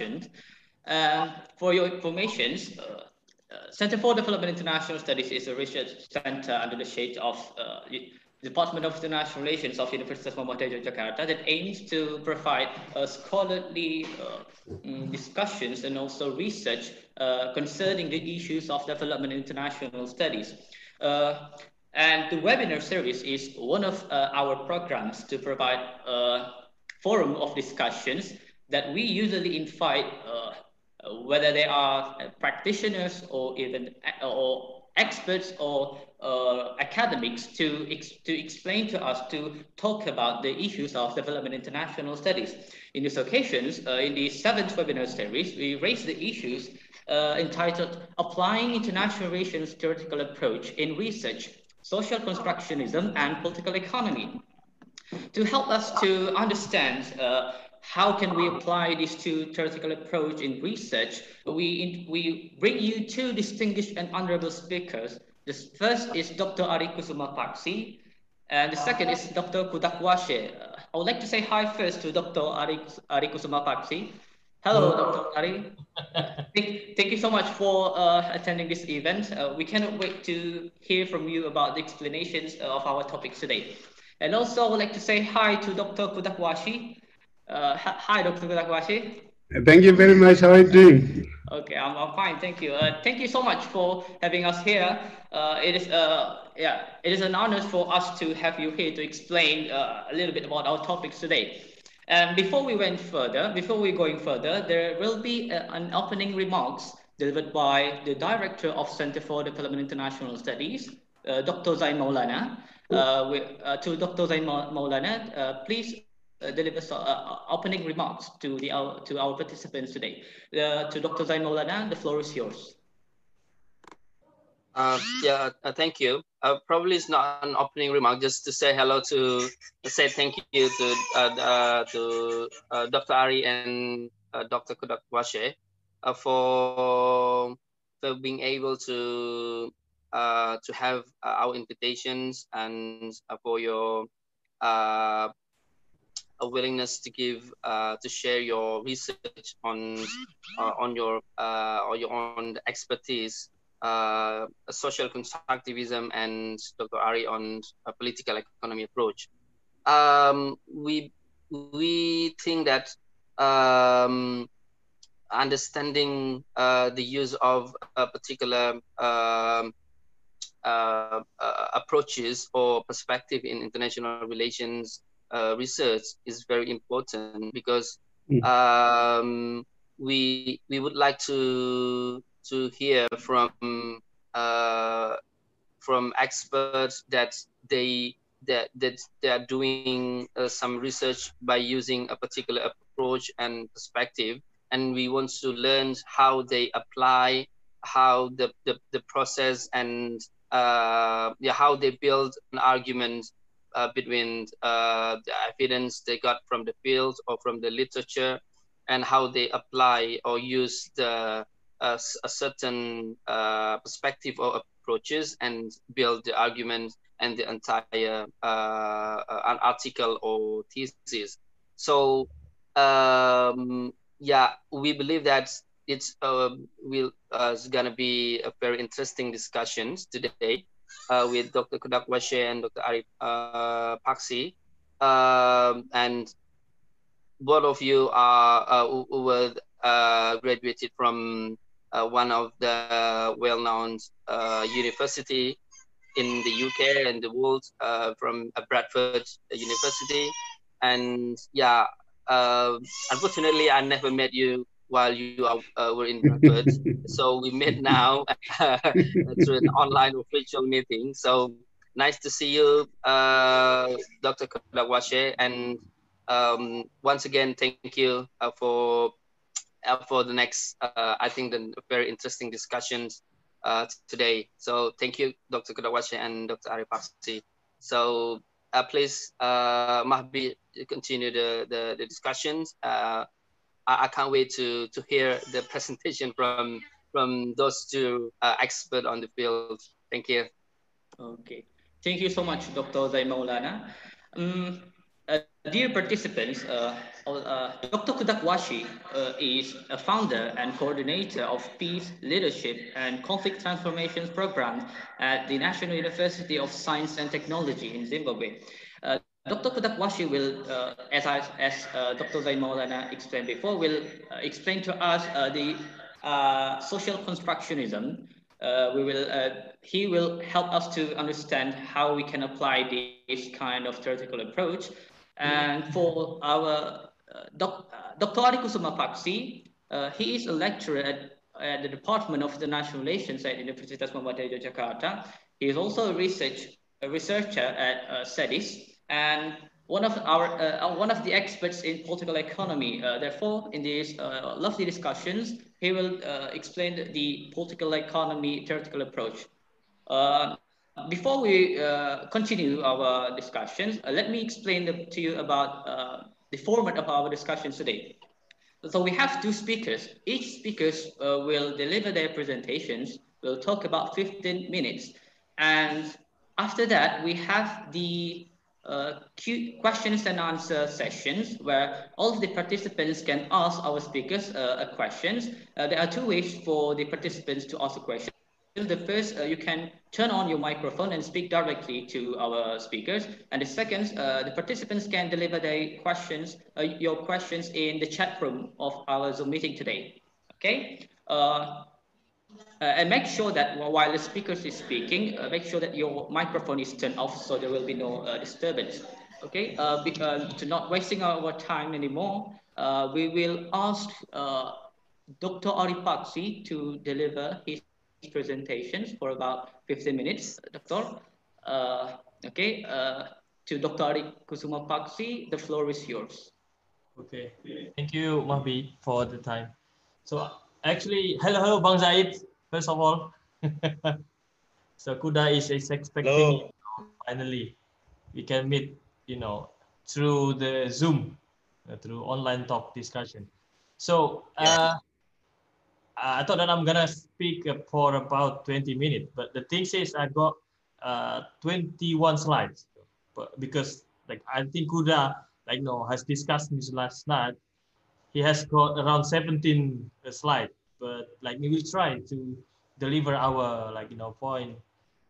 Uh, for your information, uh, uh, Center for Development International Studies is a research center under the shade of uh, Department of International Relations of University Universitas Muhammadiyah Yogyakarta that aims to provide uh, scholarly uh, mm, discussions and also research uh, concerning the issues of development international studies. And the webinar series is one of our programs to provide a forum of discussions that we usually invite, uh, whether they are practitioners or even or experts or uh, academics to, ex to explain to us, to talk about the issues of development international studies. In these occasions, uh, in the seventh webinar series, we raised the issues uh, entitled Applying International Relations Theoretical Approach in Research, Social Constructivism and Political Economy. To help us to understand uh, how can we apply this to theoretical approach in research, we, we bring you two distinguished and honorable speakers the first is Dr. Arie Kusuma Paksi, and the second is Dr. Kudakwashe. Uh, I would like to say hi first to Dr. Arie, Arie Kusuma Paksi. Hello, Dr. Arie. thank, thank you so much for uh, attending this event. Uh, we cannot wait to hear from you about the explanations of our topics today. And also, I would like to say hi to Dr. Kudakwashe. Uh, hi, Dr. Kudakwashe. Thank you very much. How are you doing? Okay, I'm, I'm fine. Thank you. Uh, thank you so much for having us here. Uh, it is uh, yeah, it is an honor for us to have you here to explain uh, a little bit about our topics today. And before we went further, before we going further, there will be a, uh, an opening remarks delivered by the director of Center for Development International Studies, uh, Dr. Zain Maulana. Uh, with, uh, to Dr. Zain Maulana, uh, please uh, deliver uh, uh, opening remarks to the our, to our participants today. to Dr. Zain Maulana, the floor is yours. Uh, yeah, uh, thank you. Uh, probably it's not an opening remark, just to say hello to, to say thank you to to Dr. Arie and Dr. Kudakwashe for for being able to to have our invitations and for your a willingness to give uh, to share your research on uh, on your uh, or your own expertise uh, social constructivism and Dr. Ari on a political economy approach. Um, we we think that um, understanding uh, the use of a particular um, uh, uh, approaches or perspective in international relations uh, research is very important because mm. um, we we would like to to hear from uh, from experts that they that that they are doing uh, some research by using a particular approach and perspective and we want to learn how they apply how the the, the process and uh, yeah, how they build an argument uh, between uh, the evidence they got from the field or from the literature and how they apply or use the uh, a certain uh, perspective or approaches and build the argument and the entire uh, an article or thesis. So um, yeah, we believe that it's uh, will uh, is gonna be a very interesting discussions today uh, with Dr. Kudakwashe and Dr. Arif uh, Paksi. Um, and both of you are uh, were uh, graduated from uh, one of the well-known uh, university in the UK and the world from Bradford University. And yeah, unfortunately, I never met you while you are, uh, were in Bradford. so we met now through an online official meeting. So nice to see you, uh, Dr. Kudakwashe. And um, once again, thank you uh, for uh, for the next, uh, I think, the very interesting discussions uh, today. So thank you, Dr. Kudakwashe and Dr. Arie Paksi. So please, Mahbi, continue the, the, the discussions. I, I can't wait to to hear the presentation from from those two uh, experts on the field. Thank you. Okay. Thank you so much, Dr. Zain Maulana. Um, uh, dear participants, uh, uh, Dr. Kudakwashe uh, is a founder and coordinator of Peace, Leadership and Conflict Transformations Programs at the National University of Science and Technology in Zimbabwe. Uh, Dr. Kudakwashe will, uh, as, I, as uh, Dr. Zain Maulana explained before, will explain to us the social constructionism. we will, he will help us to understand how we can apply this kind of theoretical approach and for our uh, doc, Dr. Arie Kusuma Paksi, uh, he is a lecturer at, at, the Department of International Relations at Universitas Muhammadiyah Yogyakarta. He is also a research a researcher at uh, CEDIS and one of our uh, one of the experts in political economy. Uh, therefore, in these uh, lovely discussions, he will explain the political economy theoretical approach. Before we uh, continue our discussions, uh, let me explain the, to you about uh, the format of our discussions today. So we have two speakers. Each speaker uh, will deliver their presentations. We'll talk about 15 minutes. And after that, we have the uh, questions and answer sessions where all the participants can ask our speakers uh, questions. there are two ways for the participants to ask a question. The first, uh, you can turn on your microphone and speak directly to our speakers. And the second, uh, the participants can deliver their questions, uh, your questions in the chat room of our Zoom meeting today. Okay. Uh, uh, and make sure that while the speaker is speaking, uh, make sure that your microphone is turned off so there will be no disturbance. Okay. to not wasting our time anymore, we will ask Dr. Arie Paksi to deliver his presentations for about 15 minutes, Doctor. Uh, okay, uh, to Dr. Arie Kusuma Paksi, the floor is yours. Okay, thank you, Mahbi, for the time. So actually, hello, hello, Bang Zain, first of all. so Kuda is, is expecting, you know, finally, we can meet, you know, through the Zoom, uh, through online talk discussion. So, uh, I thought that I'm gonna speak for about 20 minutes, but the thing is I got uh, 21 slides, but because like I think Kuda like you know has discussed this last night, he has got around 17 slides, but like we will try to deliver our like you know point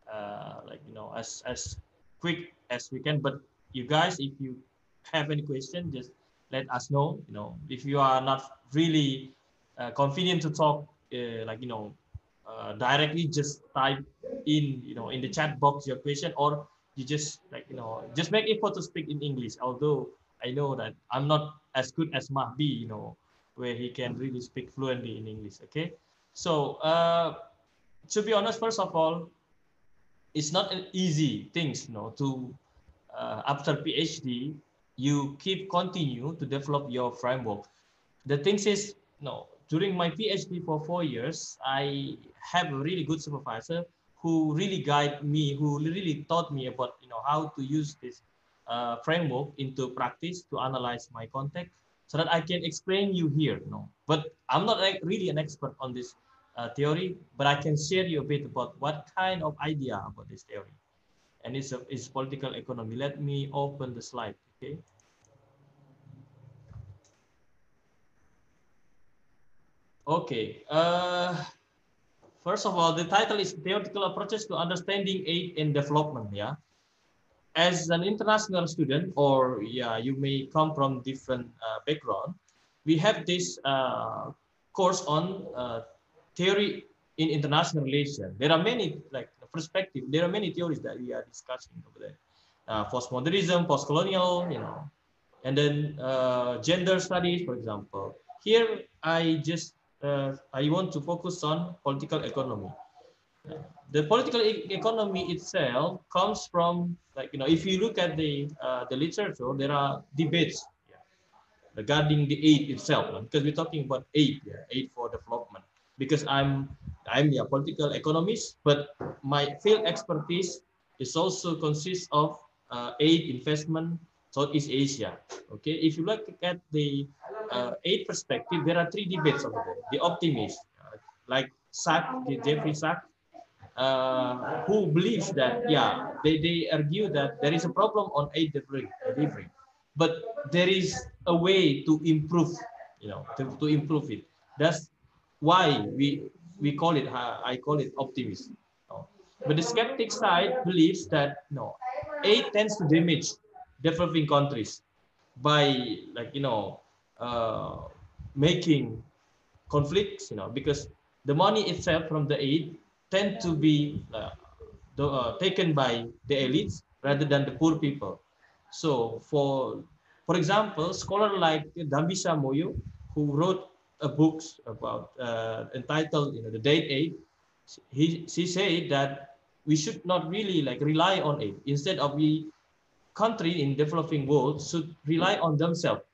uh, like you know as as quick as we can. But you guys, if you have any question, just let us know. You know, if you are not really uh, convenient to talk uh, like you know uh, directly just type in you know in the chat box your question or you just like you know just make effort to speak in english although i know that i'm not as good as mahbi you know where he can really speak fluently in english okay? So uh, to be honest first of all it's not an easy things you know to uh, after phd you keep continue to develop your framework. The thing is no during my PhD for four years, I have a really good supervisor who really guide me, who really taught me about you know how to use this uh, framework into practice to analyze my context so that I can explain you here. You know, but I'm not like really an expert on this uh, theory, but I can share you a bit about what kind of idea about this theory. And it's, a, it's political economy. Let me open the slide, okay? Okay. Uh, first of all, the title is Theoretical Approaches to Understanding Aid and Development. Yeah. As an international student, or yeah, you may come from different uh, background, we have this uh, course on uh, theory in international relations. There are many like perspective. There are many theories that we are discussing over there. Uh, postmodernism, postcolonial, you know, and then uh, gender studies, for example. Here, I just uh, I want to focus on political economy. The political e economy itself comes from, like, you know, if you look at the, uh, the literature, there are debates regarding the aid itself, because we're talking about aid, yeah, aid for development. Because I'm, I'm a political economist, but my field expertise is also consists of uh, aid investment Southeast Asia. Okay, if you look at the uh, aid perspective, there are three debates over there. The optimist, uh, like Sachs, Jeffrey Sachs, uh, who believes that, yeah, they, they argue that there is a problem on aid delivery. but there is a way to improve, you know, to, to improve it. That's why we we call it, uh, I call it optimism. But the skeptic side believes that no, aid tends to damage developing countries by like you know uh, making conflicts, you know, because the money itself from the aid tend to be uh, the, uh, taken by the elites rather than the poor people. So for for example, scholar like Dambisa Moyo, who wrote a books about uh, entitled you know the Dead Aid, he she said that we should not really like rely on aid. Instead of we country in developing world should rely on themselves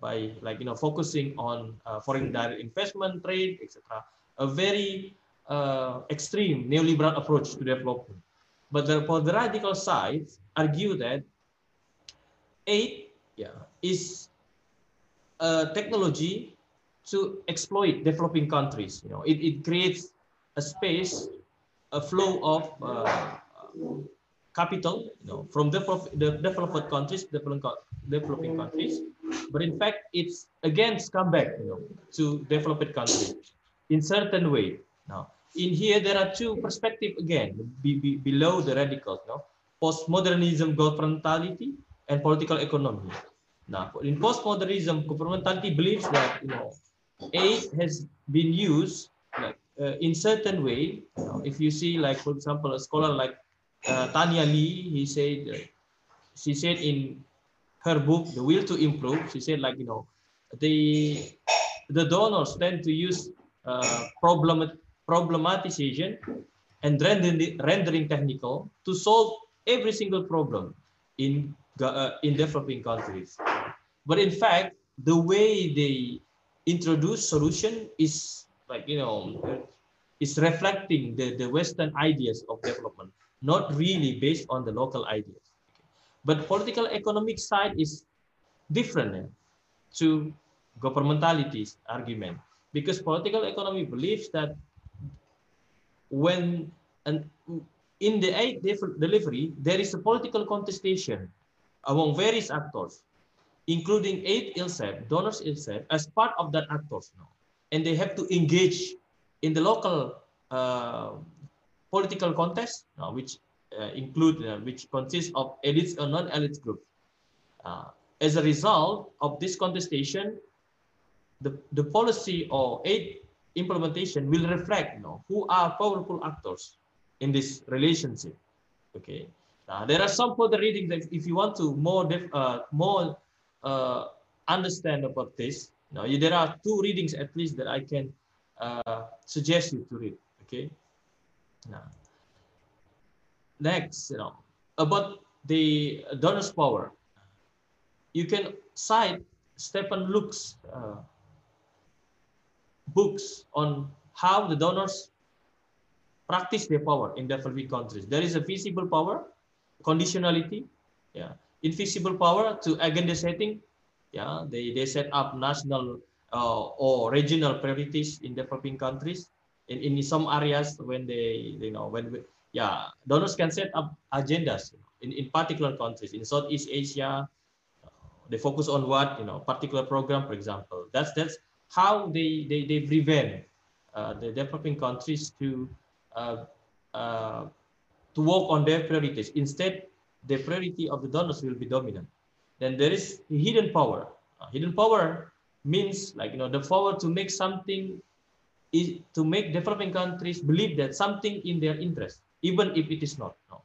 by like you know focusing on uh, foreign direct investment, trade, etc. A very uh, extreme neoliberal approach to development. But the, for the radical side, argue that aid yeah, is a technology to exploit developing countries. You know, it, it creates a space, a flow of uh, capital, you know, from the, the developed countries, developing, developing countries, but in fact, it's against comeback, you know, to developed countries in certain way. Now, in here, there are two perspectives again, be, be, below the radicals, know, postmodernism governmentality and political economy. Now, in postmodernism, governmentality believes that, you know, aid has been used like uh, in certain way. You know, if you see, like for example, a scholar like uh, Tania Li, he said, uh, she said in her book, The Will to Improve, she said like, you know, the, the donors tend to use uh, problem, problematization and rendering, technical to solve every single problem in, uh, in developing countries. But in fact, the way they introduce solution is like, you know, is reflecting the, the Western ideas of development, not really based on the local ideas. But political economic side is different eh, to governmentalities argument because political economy believes that when in the aid delivery there is a political contestation among various actors including aid itself donors itself as part of that actors now and they have to engage in the local uh, political contest uh, which uh, include uh, which consists of elites or non-elite groups. Uh, as a result of this contestation, the, the policy or aid implementation will reflect you know, who are powerful actors in this relationship. Okay. Uh, there are some further readings that if you want to more uh, more uh, understand about this, you know, there are two readings at least that I can uh, suggest you to read. Okay. Now, next, you know, about the donor's power, you can cite Steven Lukes' uh, books on how the donors practice their power in developing countries. There is a visible power, conditionality, yeah, invisible power to agenda setting. Yeah, they, they set up national uh, or regional priorities in developing countries. In, in some areas when they, you know, when yeah, donors can set up agendas in, in particular countries in Southeast Asia. Uh, they focus on what you know particular program, for example. That's that's how they they, they prevent uh, the developing countries to uh, uh, to work on their priorities. Instead, the priority of the donors will be dominant. Then there is hidden power. Hidden power means like you know the power to make something is to make developing countries believe that something in their interest even if it is not. No.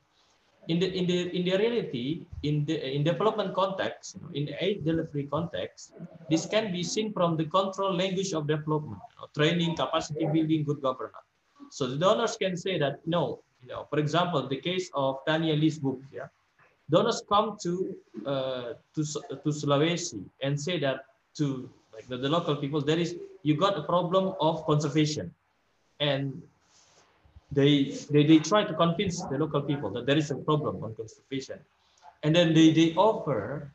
In the in the in the reality, in the in development context, in the aid delivery context, this can be seen from the control language of development, training, capacity building, good governance. So the donors can say that no, you know, for example, the case of Tania Li's book, yeah, donors come to uh, to to Sulawesi and say that to like the, the local people, there is you got a problem of conservation, and they, they, they try to convince the local people that there is a problem on conservation. And then they, they offer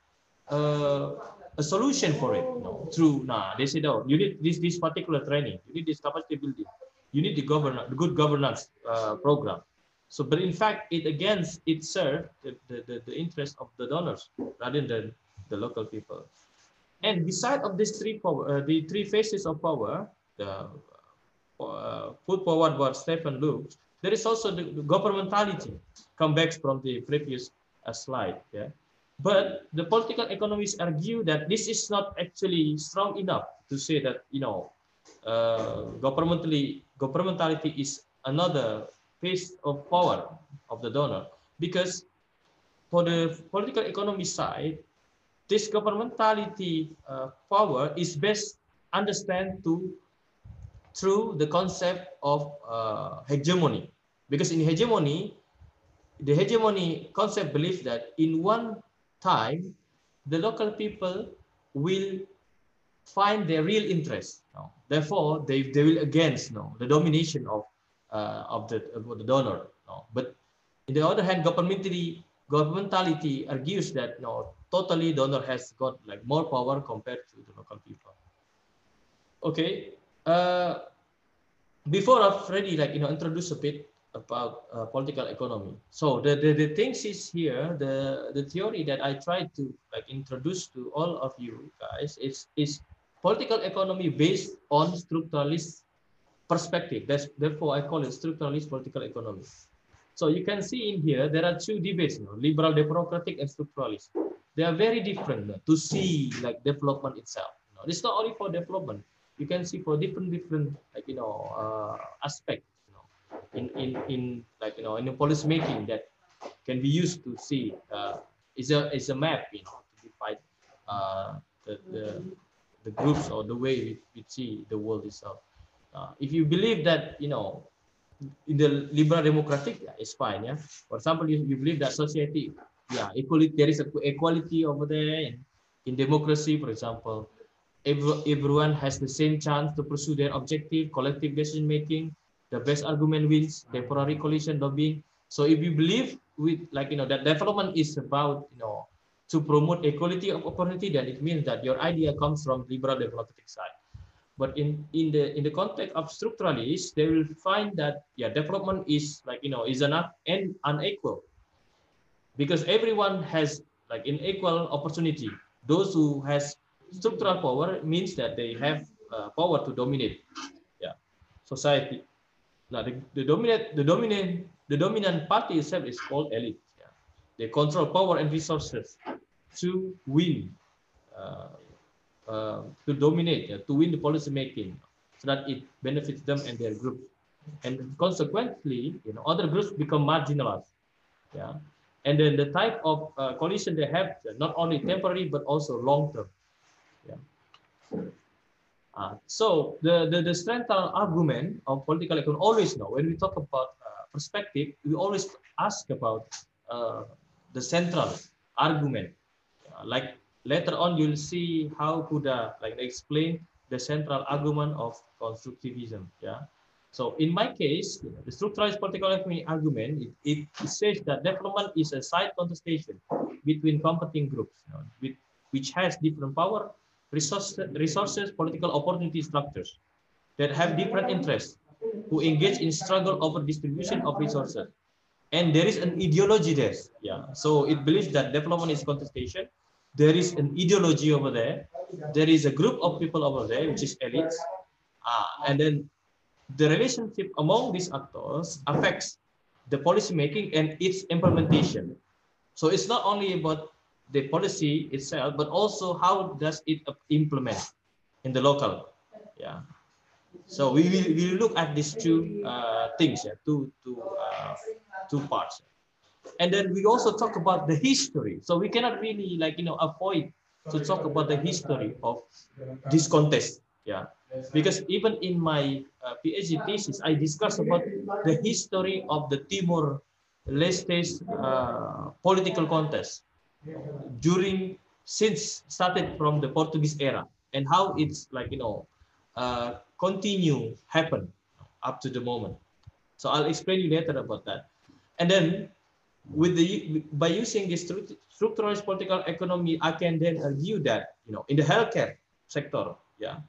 uh, a solution for it you know, through, nah, they said, oh, you need this, this particular training, you need this capacity building, you need the, govern the good governance uh, program. So, but in fact, it against it served the, the, the, the interest of the donors rather than the local people. And beside of these three power, uh, the three phases of power, the put forward what Steven Lukes, there is also the, the governmentality, come back from the previous uh, slide. Yeah. But the political economists argue that this is not actually strong enough to say that, you know, uh, governmentally, governmentality is another phase of power of the donor because for the political economy side, this governmentality uh, power is best understand to through the concept of uh, hegemony. Because in hegemony, the hegemony concept believes that in one time, the local people will find their real interest. No? Therefore, they, they will against no, the domination of, uh, of, the, of the donor. No? But in the other hand, governmentality, governmentality argues that no, totally donor has got like more power compared to the local people. Okay, uh, before I've already like you know introduce a bit about uh, political economy. So the, the the things is here the the theory that I tried to like introduce to all of you guys is is political economy based on structuralist perspective. That's therefore I call it structuralist political economy. So you can see in here there are two debates, you know, liberal democratic and structuralist. They are very different you know, to see like development itself. You know, it's not only for development. You can see for different different like you know uh, aspects you know, in in in like you know in the policy making that can be used to see uh, is a is a map you know to divide uh, the, the the groups or the way we, we see the world itself. Uh, if you believe that you know in the liberal democratic, yeah, it's fine. Yeah. For example, you, you believe that society, yeah, equality, there is a equality over there. In, democracy, for example, everyone has the same chance to pursue their objective, collective decision making. The best argument wins. Temporary coalition lobbying. So if you believe with like you know that development is about you know to promote equality of opportunity, then it means that your idea comes from liberal democratic side. But in, in the in the context of structuralists, they will find that yeah, development is like you know is enough and unequal. Because everyone has like an equal opportunity. Those who has structural power means that they have uh, power to dominate yeah society. Now the, the dominant the dominant the dominant party itself is called elite. Yeah. They control power and resources to win uh, uh, to dominate, uh, to win the policy making, so that it benefits them and their group. And consequently, you know, other groups become marginalized. Yeah. And then the type of uh, coalition they have, not only temporary, but also long term. Yeah. Uh, so the, the, the central argument of political economy, always know, when we talk about uh, perspective, we always ask about uh, the central argument. like later on you'll see how Kuda like explain the central argument of constructivism. Yeah. So in my case, you know, the structuralist political economy argument, it, it, says that development is a side contestation between competing groups, you know, with, which has different power, resources, resources, political opportunity structures that have different interests, who engage in struggle over distribution of resources. And there is an ideology there. Yeah. So it believes that development is contestation there is an ideology over there. There is a group of people over there, which is elites. Uh, and then the relationship among these actors affects the policy making and its implementation. So it's not only about the policy itself, but also how does it implement in the local. Yeah. So we will we will look at these two uh, things, yeah, two two uh, two parts and then we also talk about the history so we cannot really like you know avoid to talk about the history of this contest yeah because even in my uh, phd thesis i discuss about the history of the timor leste's uh, political contest during since started from the portuguese era and how it's like you know uh, continue happen up to the moment so i'll explain you later about that and then with the by using this structuralist political economy, I can then argue that you know in the healthcare sector, yeah,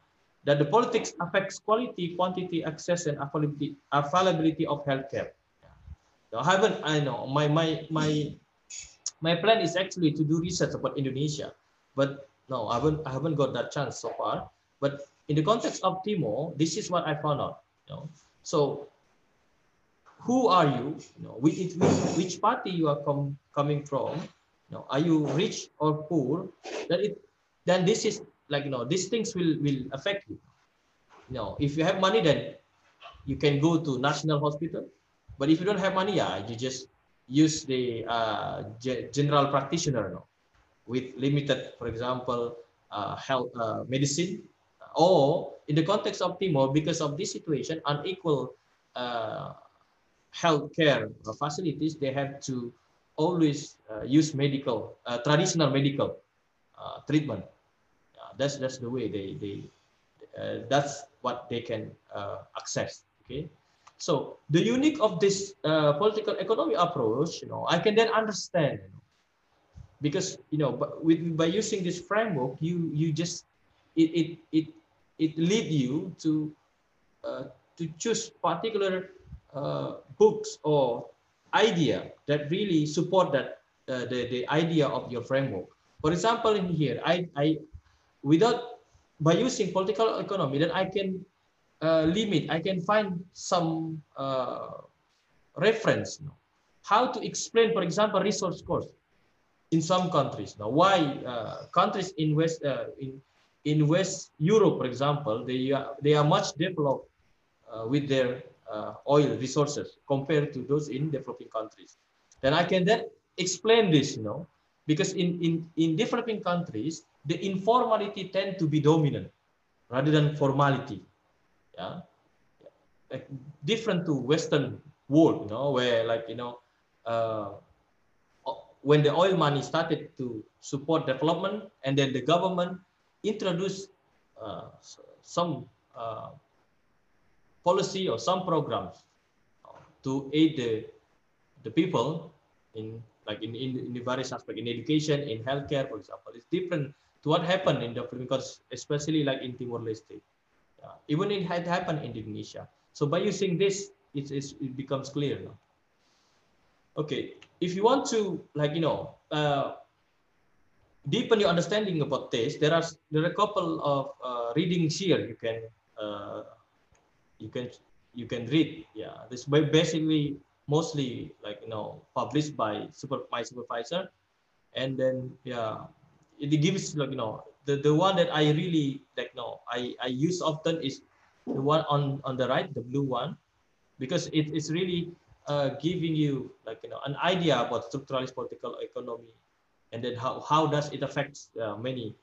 that the politics affects quality, quantity, access, and availability availability of healthcare. Yeah. I haven't, I know my my my my plan is actually to do research about Indonesia, but no, I haven't I haven't got that chance so far. But in the context of Timor, this is what I found out. You know, so who are you? You know, which which, party you are com coming from? You know, are you rich or poor? That it then this is like you know these things will will affect you. You know, if you have money, then you can go to national hospital. But if you don't have money, yeah, you just use the uh, general practitioner know, with limited, for example, uh, health uh, medicine, or in the context of Timor, because of this situation, unequal uh, healthcare facilities, they have to always uh, use medical, uh, traditional medical treatment. that's that's the way they they that's what they can access. Okay. So the unique of this uh, political economy approach, you know, I can then understand, you know, because you know, but with by using this framework, you you just it it it it lead you to uh, to choose particular uh, books or idea that really support that uh, the the idea of your framework. For example, in here, I I without by using political economy, then I can limit, I can find some uh, reference. You know, how to explain, for example, resource cost in some countries. Now, why uh, countries in West uh, in in West Europe, for example, they are they are much developed uh, with their uh, oil resources compared to those in developing countries. Then I can then explain this, you know, because in in in developing countries, the informality tend to be dominant rather than formality yeah. Like different to western world you know where like you know uh, when the oil money started to support development and then the government introduced uh, some uh, policy or some programs to aid the the people in like in, in, in the various aspects in education in healthcare for example. It's different to what happened in the because especially like in timor leste uh, even it had happened in Indonesia. So by using this, it, it becomes clear now. Okay, if you want to like, you know, uh, deepen your understanding about this, there are there are a couple of uh, readings here you can uh, you can you can read. Yeah, this basically mostly like you know published by super my supervisor, and then yeah, it gives like you know the, the one that I really like no I, I use often is the one on, on the right, the blue one, because it, it is really uh, giving you like you know an idea about structuralist political economy and then how, how does it affect uh, many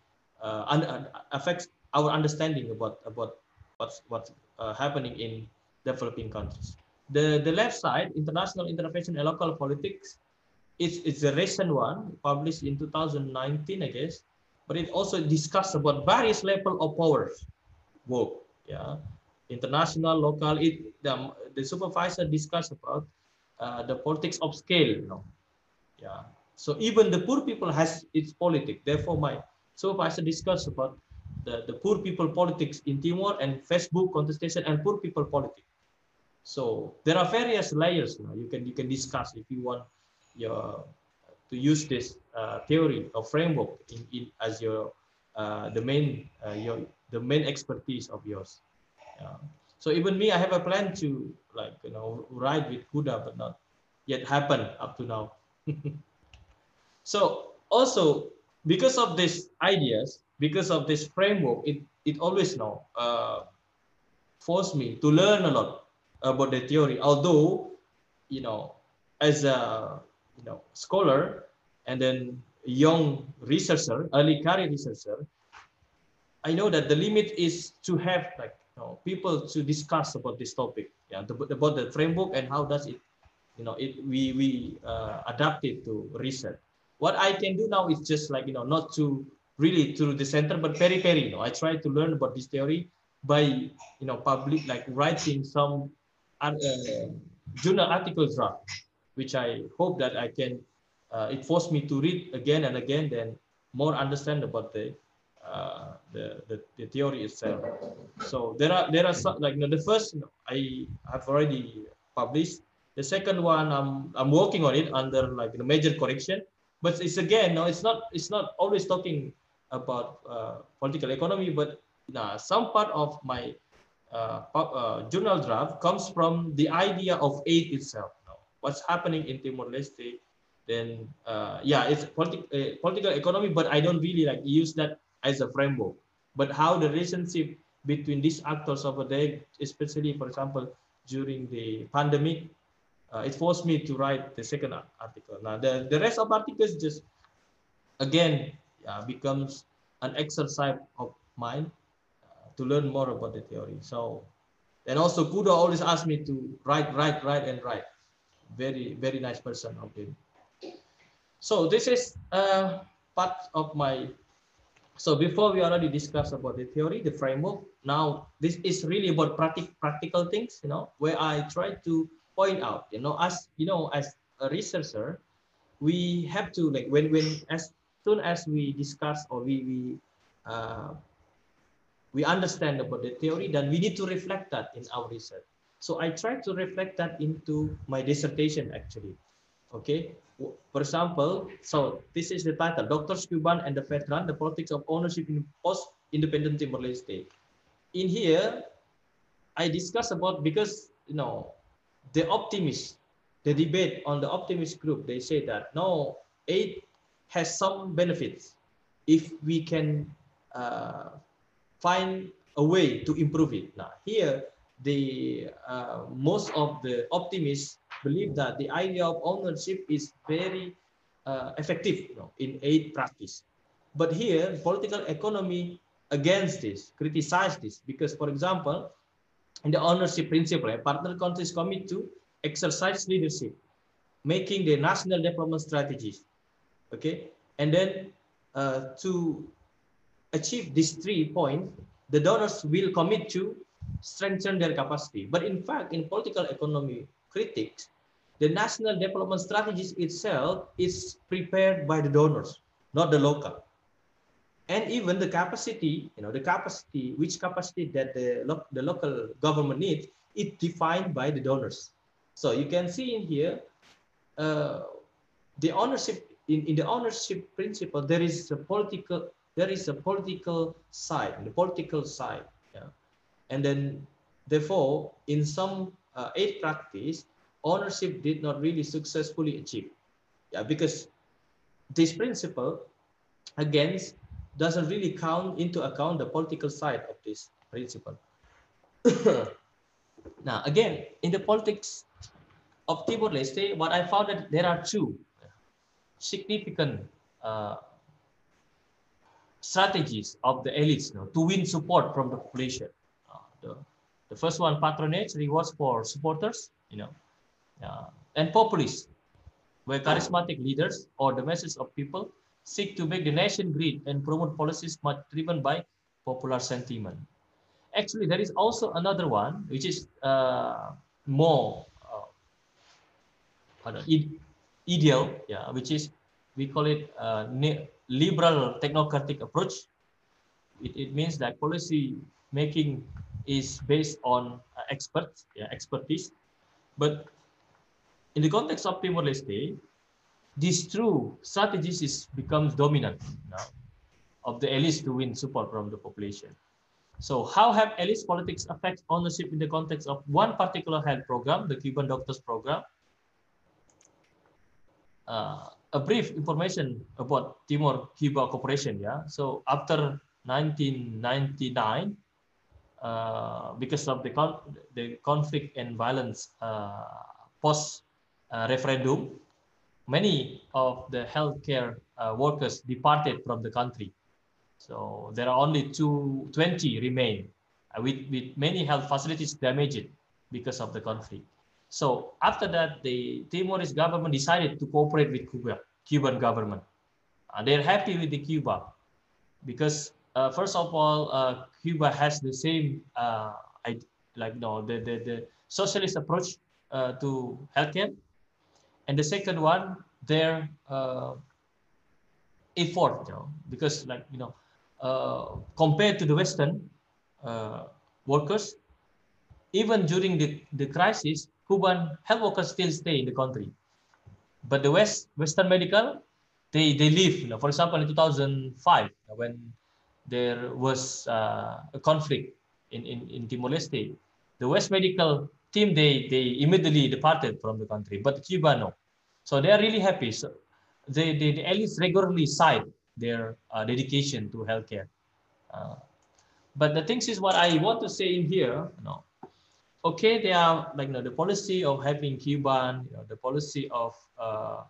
uh, un, uh, affects our understanding about about what's what's uh, happening in developing countries. The the left side, international intervention and local politics, it's it's a recent one published in 2019, I guess but it also discussed about various level of powers work. Yeah, international, local. It the, the supervisor discussed about uh, the politics of scale. You know, yeah. So even the poor people has its politics. Therefore, my supervisor discussed about the, the poor people politics in Timor and Facebook contestation and poor people politics. So there are various layers. You, know, you can you can discuss if you want your to use this uh, theory or framework in, in as your uh, the main uh, your the main expertise of yours. Yeah. So even me, I have a plan to like you know ride with Kuda, but not yet happen up to now. so also because of these ideas, because of this framework, it it always now uh, forced me to learn a lot about the theory. Although you know as a you know scholar and then young researcher, early career researcher, I know that the limit is to have like you know, people to discuss about this topic, yeah, the, about the framework and how does it, you know, it we we uh, adapt it to research. What I can do now is just like you know not to really to the center, but very very. You know, I try to learn about this theory by you know public like writing some uh, journal articles draft which I hope that I can, uh, it forced me to read again and again, then more understand about the, uh, the, the, the, theory itself. So there are, there are some, like, you know, the first I have already published. The second one, I'm, I'm working on it under like a major correction, but it's again, no, it's not, it's not always talking about uh, political economy, but some part of my uh, uh, journal draft comes from the idea of aid itself. What's happening in Timor-Leste, then uh, yeah, it's politi uh, political economy, but I don't really like use that as a framework. But how the relationship between these actors over there, especially, for example, during the pandemic, uh, it forced me to write the second article. Now, the, the rest of articles just, again, becomes an exercise of mine uh, to learn more about the theory. So, and also Kuda always asked me to write, write, write, and write. Very, very nice person of him. So this is uh, part of my so before we already discussed about the theory, the framework, now this is really about practic practical things, you know, where I try to point out, you know, as, you know, as a researcher, we have to like, when, when, as soon as we discuss or we, we, uh, we understand about the theory, then we need to reflect that in our research. So I try to reflect that into my dissertation actually. Okay, for example, so this is the title, Dr. Cuban and the Veteran, the Politics of Ownership in Post-Independent Timor-Leste. In here, I discuss about, because, you know, the optimists, the debate on the optimist group, they say that, no, aid has some benefits if we can uh, find a way to improve it. Now, here, the uh, most of the optimists believe that the idea of ownership is very uh, effective you know, in aid practice. But here, political economy against this, criticize this, because for example, in the ownership principle, a partner countries commit to exercise leadership, making the national development strategies, okay? And then uh, to achieve these three points, the donors will commit to strengthen their capacity. But in fact, in political economy critics, the national development strategies itself is prepared by the donors, not the local. And even the capacity, you know, the capacity, which capacity that the, lo the local government needs, is defined by the donors. So you can see in here, uh, the ownership, in, in the ownership principle, there is a political, there is a political side, the political side. And then, therefore, in some uh, aid practice, ownership did not really successfully achieve. Yeah, because this principle, against doesn't really count into account the political side of this principle. now, again, in the politics of Timor-Leste, what I found that there are two significant uh, strategies of the elites you know, to win support from the population. The, the first one, patronage, rewards for supporters, you know, uh, and populists, where charismatic leaders or the masses of people seek to make the nation great and promote policies much driven by popular sentiment. Actually, there is also another one, which is uh, more uh, ideal, yeah, which is, we call it uh, liberal technocratic approach. It, it means that policy making is based on uh, experts, yeah, expertise, but in the context of Timor-Leste, this true strategies is becomes dominant now of the elites to win support from the population. So how have elite politics affect ownership in the context of one particular health program, the Cuban Doctors Program? Uh, a brief information about Timor-Cuba cooperation. Yeah. So after 1999, uh, because of the con the conflict and violence uh, post uh, referendum, many of the healthcare uh, workers departed from the country. So there are only two, 20 remain uh, with, with many health facilities damaged because of the conflict. So after that, the Timorese government decided to cooperate with Cuba, Cuban government. Uh, they're happy with the Cuba because uh, first of all, uh, Cuba has the same, like you know, the, the, the socialist approach to healthcare and the second one their uh, effort you know, because like you know uh, compared to the western uh, workers even during the, the crisis cuban health workers still stay in the country but the west western medical they they live. You know, for example, in 2005 when there was uh, a conflict in, in, in Timor-Leste, the West Medical team, they, they immediately departed from the country, but Cuba, no. So they are really happy. So they, they, they at least regularly cite their uh, dedication to healthcare. Uh, but the things is what I want to say in here, you know, okay, they are like you know, the policy of having Cuban, you know, the policy of uh,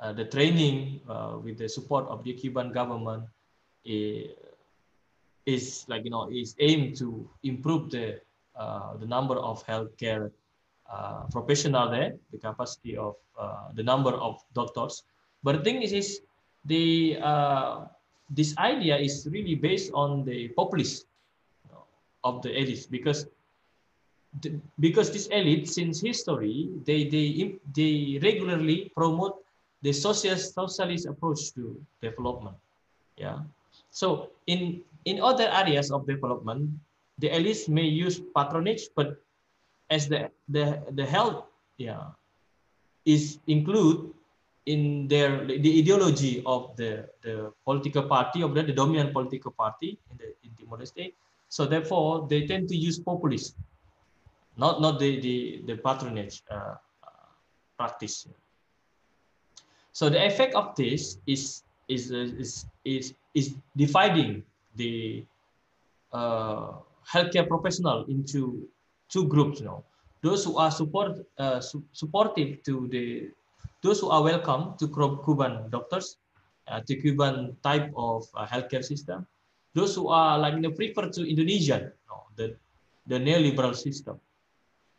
uh, the training uh, with the support of the Cuban government is, is like you know is aimed to improve the uh, the number of healthcare uh, professional there, the capacity of uh, the number of doctors. But the thing is, is the this idea is really based on the populist of the elites because the, because this elite since history they they they regularly promote the social socialist approach to development yeah so in in other areas of development the elites may use patronage but as the the the health yeah is include in their the ideology of the, the political party of the, the dominant political party in the in Timor Leste. So therefore, they tend to use populism, not not the the, the patronage uh, uh, practice. So the effect of this is is uh, is is is dividing the uh, healthcare professional into two groups. You know, those who are support uh, su supportive to the those who are welcome to Cuban doctors, uh, to Cuban type of uh, healthcare system. Those who are like you know, prefer to Indonesian, you know, the, the neoliberal system.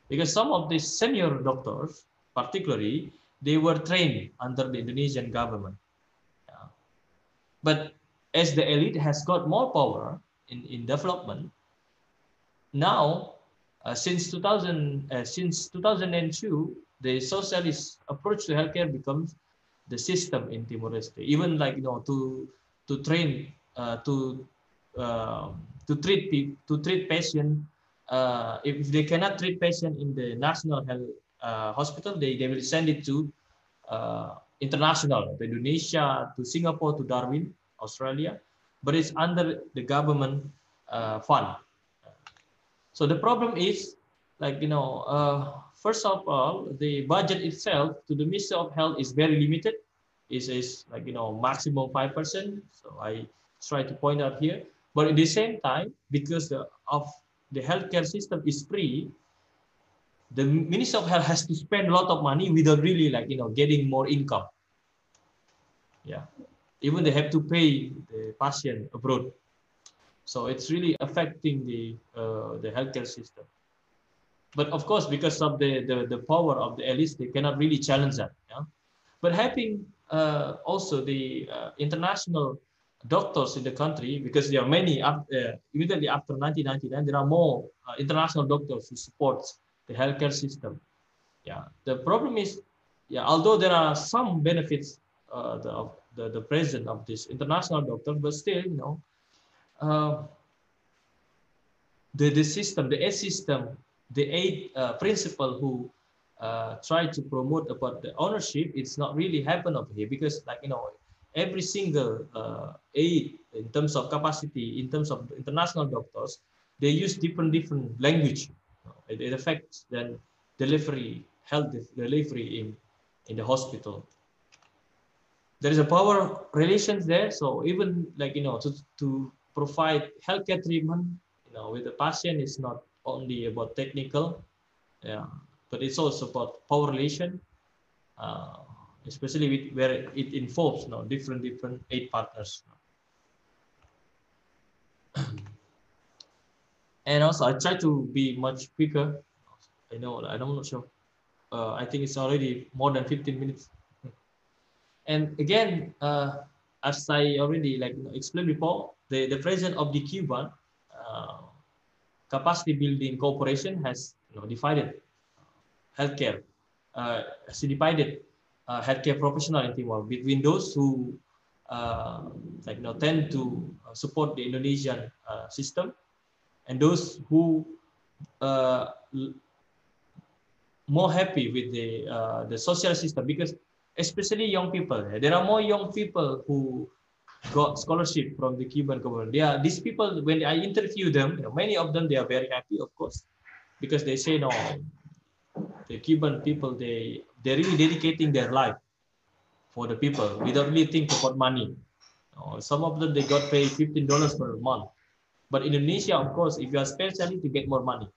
Because some of the senior doctors, particularly, they were trained under the Indonesian government. But as the elite has got more power in, in development, now, uh, since 2000, uh, since 2002, the socialist approach to healthcare becomes the system in Timor-Leste. Even like you know to to train uh, to uh, to treat people to treat patient uh, if they cannot treat patient in the national health uh, hospital, they, they will send it to uh, international, to Indonesia, to Singapore, to Darwin, Australia, but it's under the government uh, fund. So the problem is like you know first of all, the budget itself to the Ministry of Health is very limited. It is like, you know, maximum 5%. So I try to point out here. But at the same time, because of the healthcare system is free, the Ministry of Health has to spend a lot of money without really like, you know, getting more income. Yeah. Even they have to pay the patient abroad. So it's really affecting the, uh, the healthcare system but of course, because of the, the, the power of the elites, they cannot really challenge that. Yeah? But having uh, also the uh, international doctors in the country, because there are many, uh, immediately after 1999, there are more uh, international doctors who support the healthcare system. Yeah, the problem is, yeah, although there are some benefits uh, the, of the, the presence of this international doctor, but still, you know, uh, the, the system, the S system the eight uh, principle who uh, try to promote about the ownership, it's not really happen over here because like, you know, every single uh, aid in terms of capacity, in terms of international doctors, they use different, different language. It, it affects then delivery, health delivery in, in the hospital. There is a power relations there. So even like, you know, to, to provide healthcare treatment, you know, with the patient is not only about technical, yeah, but it's also about power relation, uh, especially with where it involves you know, different different aid partners. and also I try to be much quicker. I know I'm not sure. Uh, I think it's already more than 15 minutes. And again, uh, as I already like explained before, the, the president of the Cuban uh, capacity building cooperation has you know, divided healthcare, uh, has divided uh, healthcare professional in Timor between those who uh, like you know tend to support the Indonesian uh, system and those who uh, more happy with the the social system because especially young people. There are more young people who got scholarship from the Cuban government. They are these people when I interview them, many of them they are very happy, of course, because they say no, the Cuban people they they're really dedicating their life for the people without really think about money. Uh, some of them they got paid fifteen dollars per month, but Indonesia, of course, if you are specially to get more money.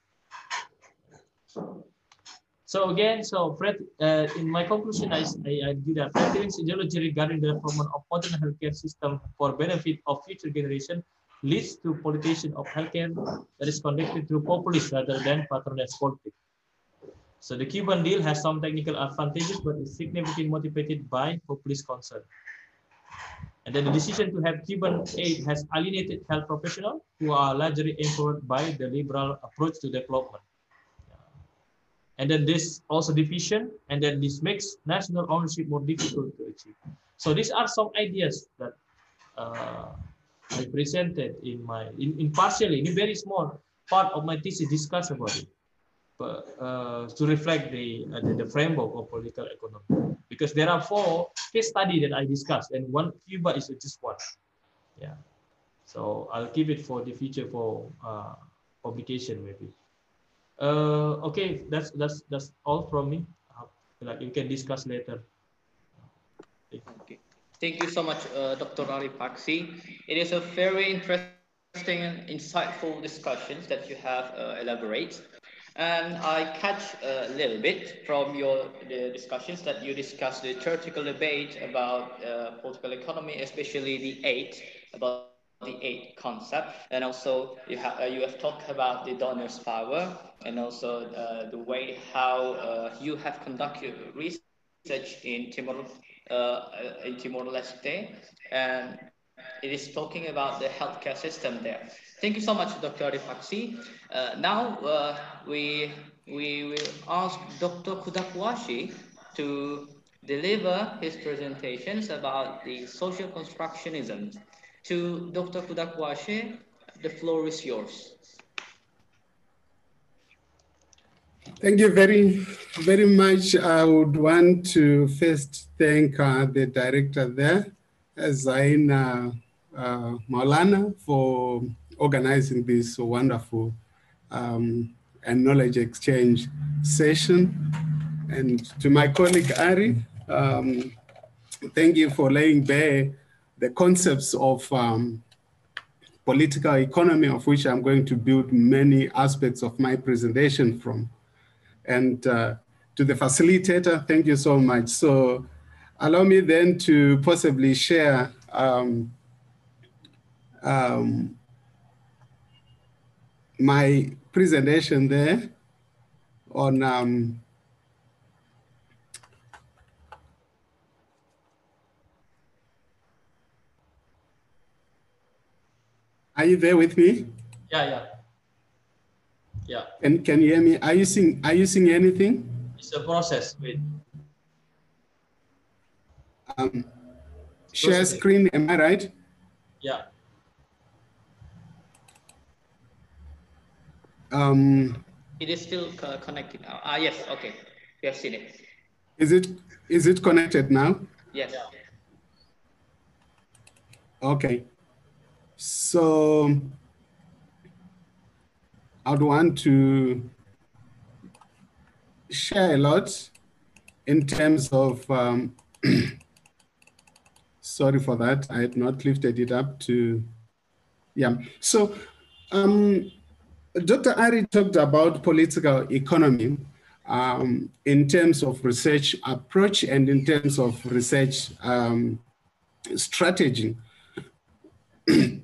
So again, so Fred, uh, in my conclusion, I, I, I did a Fretilin's ideology regarding the development of modern healthcare system for benefit of future generation leads to politician of healthcare that is conducted through populist rather than patronage politics. So the Cuban deal has some technical advantages, but is significantly motivated by populist concern. And then the decision to have Cuban aid has alienated health professionals who are largely empowered by the liberal approach to development and then this also division, and then this makes national ownership more difficult to achieve. So these are some ideas that uh, I presented in my, in, in partially, in a very small part of my thesis discuss about it, but uh, to reflect the, uh, the, the framework of political economy. Because there are four case study that I discussed, and one Cuba is just one. Yeah. So I'll keep it for the future for uh, publication maybe. Uh, okay, that's that's that's all from me. Like you can discuss later. Okay. Thank you so much, uh, Dr. Arie Paksi. It is a very interesting and insightful discussions that you have uh, elaborate. And I catch a little bit from your discussions that you discussed the theoretical debate about uh, political economy, especially the eight about the eight concept. And also you have uh, you have talked about the donor's power and also uh, the way how uh, you have conducted research in Timor uh, in Timor Leste and it is talking about the healthcare system there. Thank you so much, Dr. Arie Paksi. Uh, now uh, we we will ask Dr. Kudakwashe to deliver his presentations about the social constructionism to Dr. Kudakwashe. The floor is yours. Thank you very, very much. I would want to first thank uh, the director there, Zaina uh, Maulana, for organizing this wonderful um, and knowledge exchange session. And to my colleague Arie, um, thank you for laying bare the concepts of um, political economy, of which I'm going to build many aspects of my presentation from. And uh, to the facilitator, thank you so much. So allow me then to possibly share um, um, my presentation there on um, Are you there with me? Yeah, yeah. Yeah. And can you hear me? Are you seeing are you seeing anything? It's a process. Wait. Um share screen, am I right? Yeah. Um it is still connected now. Ah yes, okay. We have seen it. Is it is it connected now? Yes. Okay. So I'd want to share a lot in terms of, um, sorry for that, I had not lifted it up to, yeah. So um, Dr. Arie talked about political economy um, in terms of research approach and in terms of research um, strategy.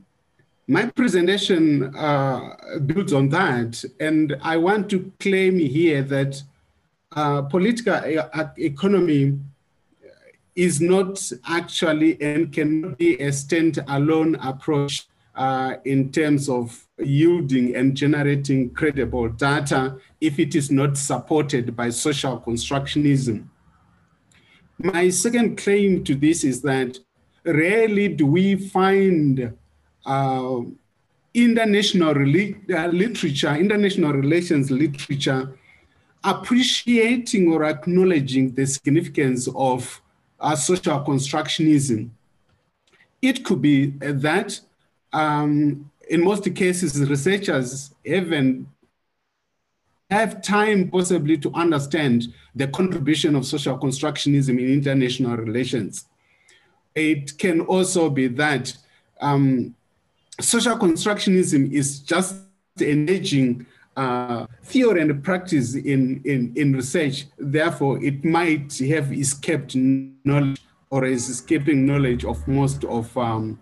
My presentation uh, builds on that, and I want to claim here that uh, political economy is not actually and cannot be a stand-alone approach uh, in terms of yielding and generating credible data if it is not supported by social constructionism. My second claim to this is that rarely do we find uh, international uh, literature, international relations literature, appreciating or acknowledging the significance of uh, social constructionism. It could be that um, in most cases, researchers haven't have time possibly to understand the contribution of social constructionism in international relations. It can also be that um, social constructionism is just engaging uh, theory and practice in, in, in research. Therefore, it might have escaped knowledge or is escaping knowledge of most of um,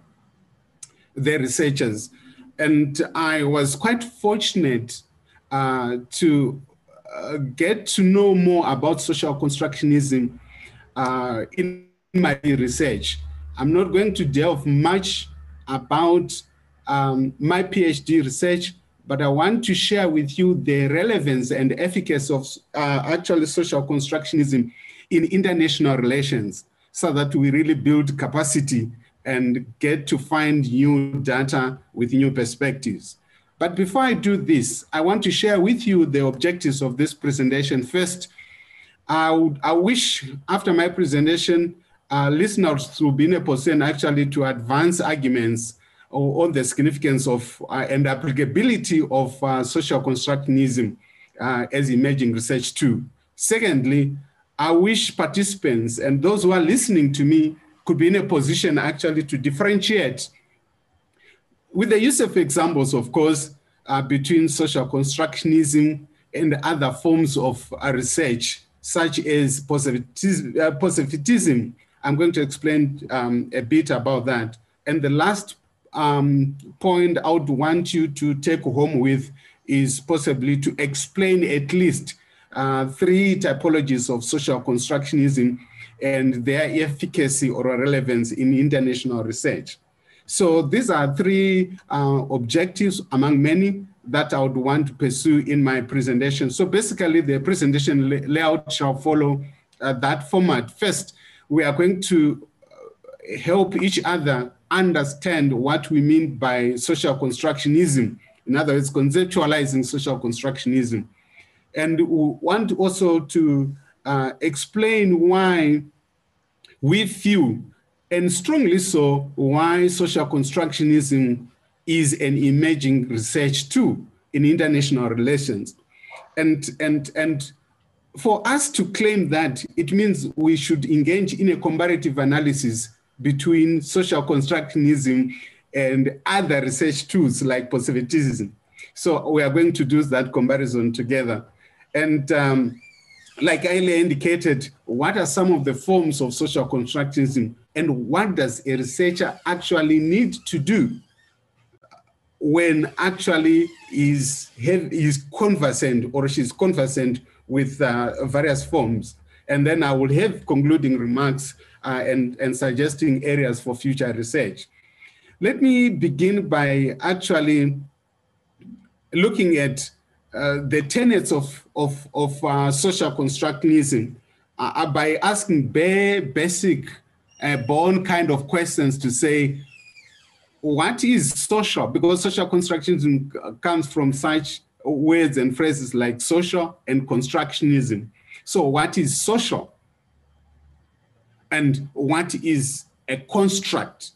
the researchers. And I was quite fortunate uh, to uh, get to know more about social constructionism uh, in my research. I'm not going to delve much about um, my PhD research, but I want to share with you the relevance and efficacy of uh, actually social constructionism in international relations so that we really build capacity and get to find new data with new perspectives. But before I do this, I want to share with you the objectives of this presentation. First, I, would, I wish after my presentation, uh, listeners will be in a position actually to advance arguments on the significance of uh, and applicability of uh, social constructionism uh, as emerging research too. Secondly, I wish participants and those who are listening to me could be in a position actually to differentiate with the use of examples, of course, uh, between social constructionism and other forms of uh, research, such as positivism, uh. I'm going to explain um, a bit about that. And the last um, point I would want you to take home with is possibly to explain at least uh, three typologies of social constructionism and their efficacy or relevance in international research. So these are three uh, objectives among many that I would want to pursue in my presentation. So basically the presentation layout shall follow uh, that format. First, we are going to uh, help each other understand what we mean by social constructionism. In other words, conceptualizing social constructionism. And we want also to uh, explain why we feel, and strongly so, why social constructionism is an emerging research tool in international relations. And, and, and for us to claim that, it means we should engage in a comparative analysis between social constructionism and other research tools like positivism. So we are going to do that comparison together. And um, like I indicated, what are some of the forms of social constructionism and what does a researcher actually need to do when actually is, is conversant or she's conversant with uh, various forms? And then I will have concluding remarks uh, and, and suggesting areas for future research. Let me begin by actually looking at uh, the tenets of, of, of uh, social constructionism uh, uh, by asking bare, basic, uh, born kind of questions to say, what is social? Because social constructionism comes from such words and phrases like social and constructionism. So what is social? and what is a construct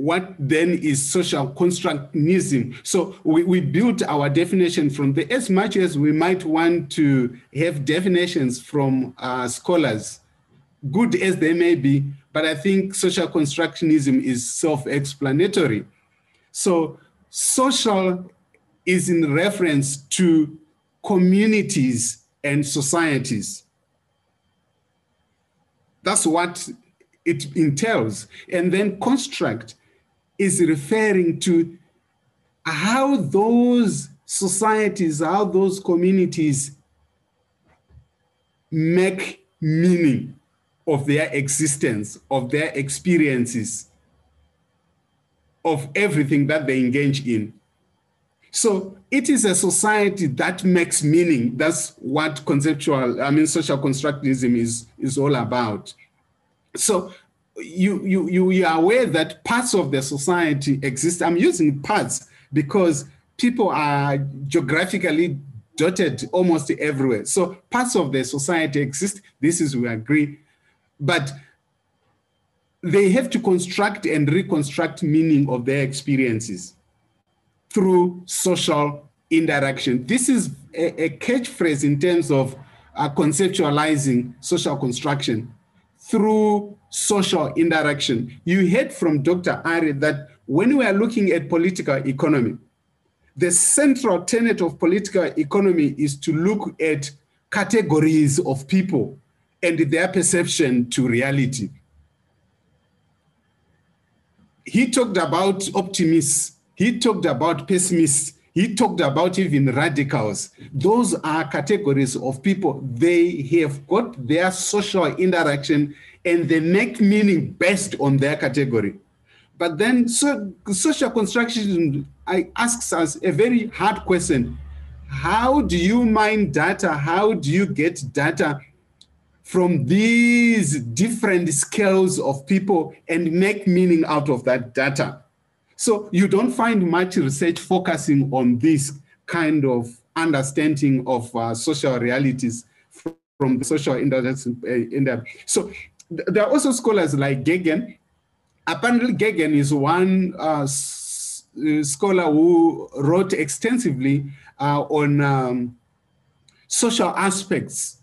what then is social constructionism? So we, we built our definition from the, as much as we might want to have definitions from uh, scholars, good as they may be, but I think social constructionism is self-explanatory. So social is in reference to communities and societies. That's what it entails. And then construct is referring to how those societies, how those communities make meaning of their existence, of their experiences, of everything that they engage in. So it is a society that makes meaning. That's what conceptual, I mean, social constructivism is, is all about. So you, you, you are aware that parts of the society exist. I'm using parts because people are geographically dotted almost everywhere. So parts of the society exist. This is, we agree. but they have to construct and reconstruct meaning of their experiences through social interaction. This is a, a catchphrase in terms of uh, conceptualizing social construction through social interaction. You heard from Dr. Arie that when we are looking at political economy, the central tenet of political economy is to look at categories of people and their perception to reality. He talked about optimists, he talked about pessimists, he talked about even radicals. Those are categories of people. They have got their social interaction and they make meaning based on their category. But then so, social construction asks us a very hard question. How do you mine data? How do you get data from these different scales of people and make meaning out of that data? So you don't find much research focusing on this kind of understanding of uh, social realities from the social interaction. Uh, so there are also scholars like Gergen. Apparently, Gergen is one uh, uh, scholar who wrote extensively uh, on um, social aspects,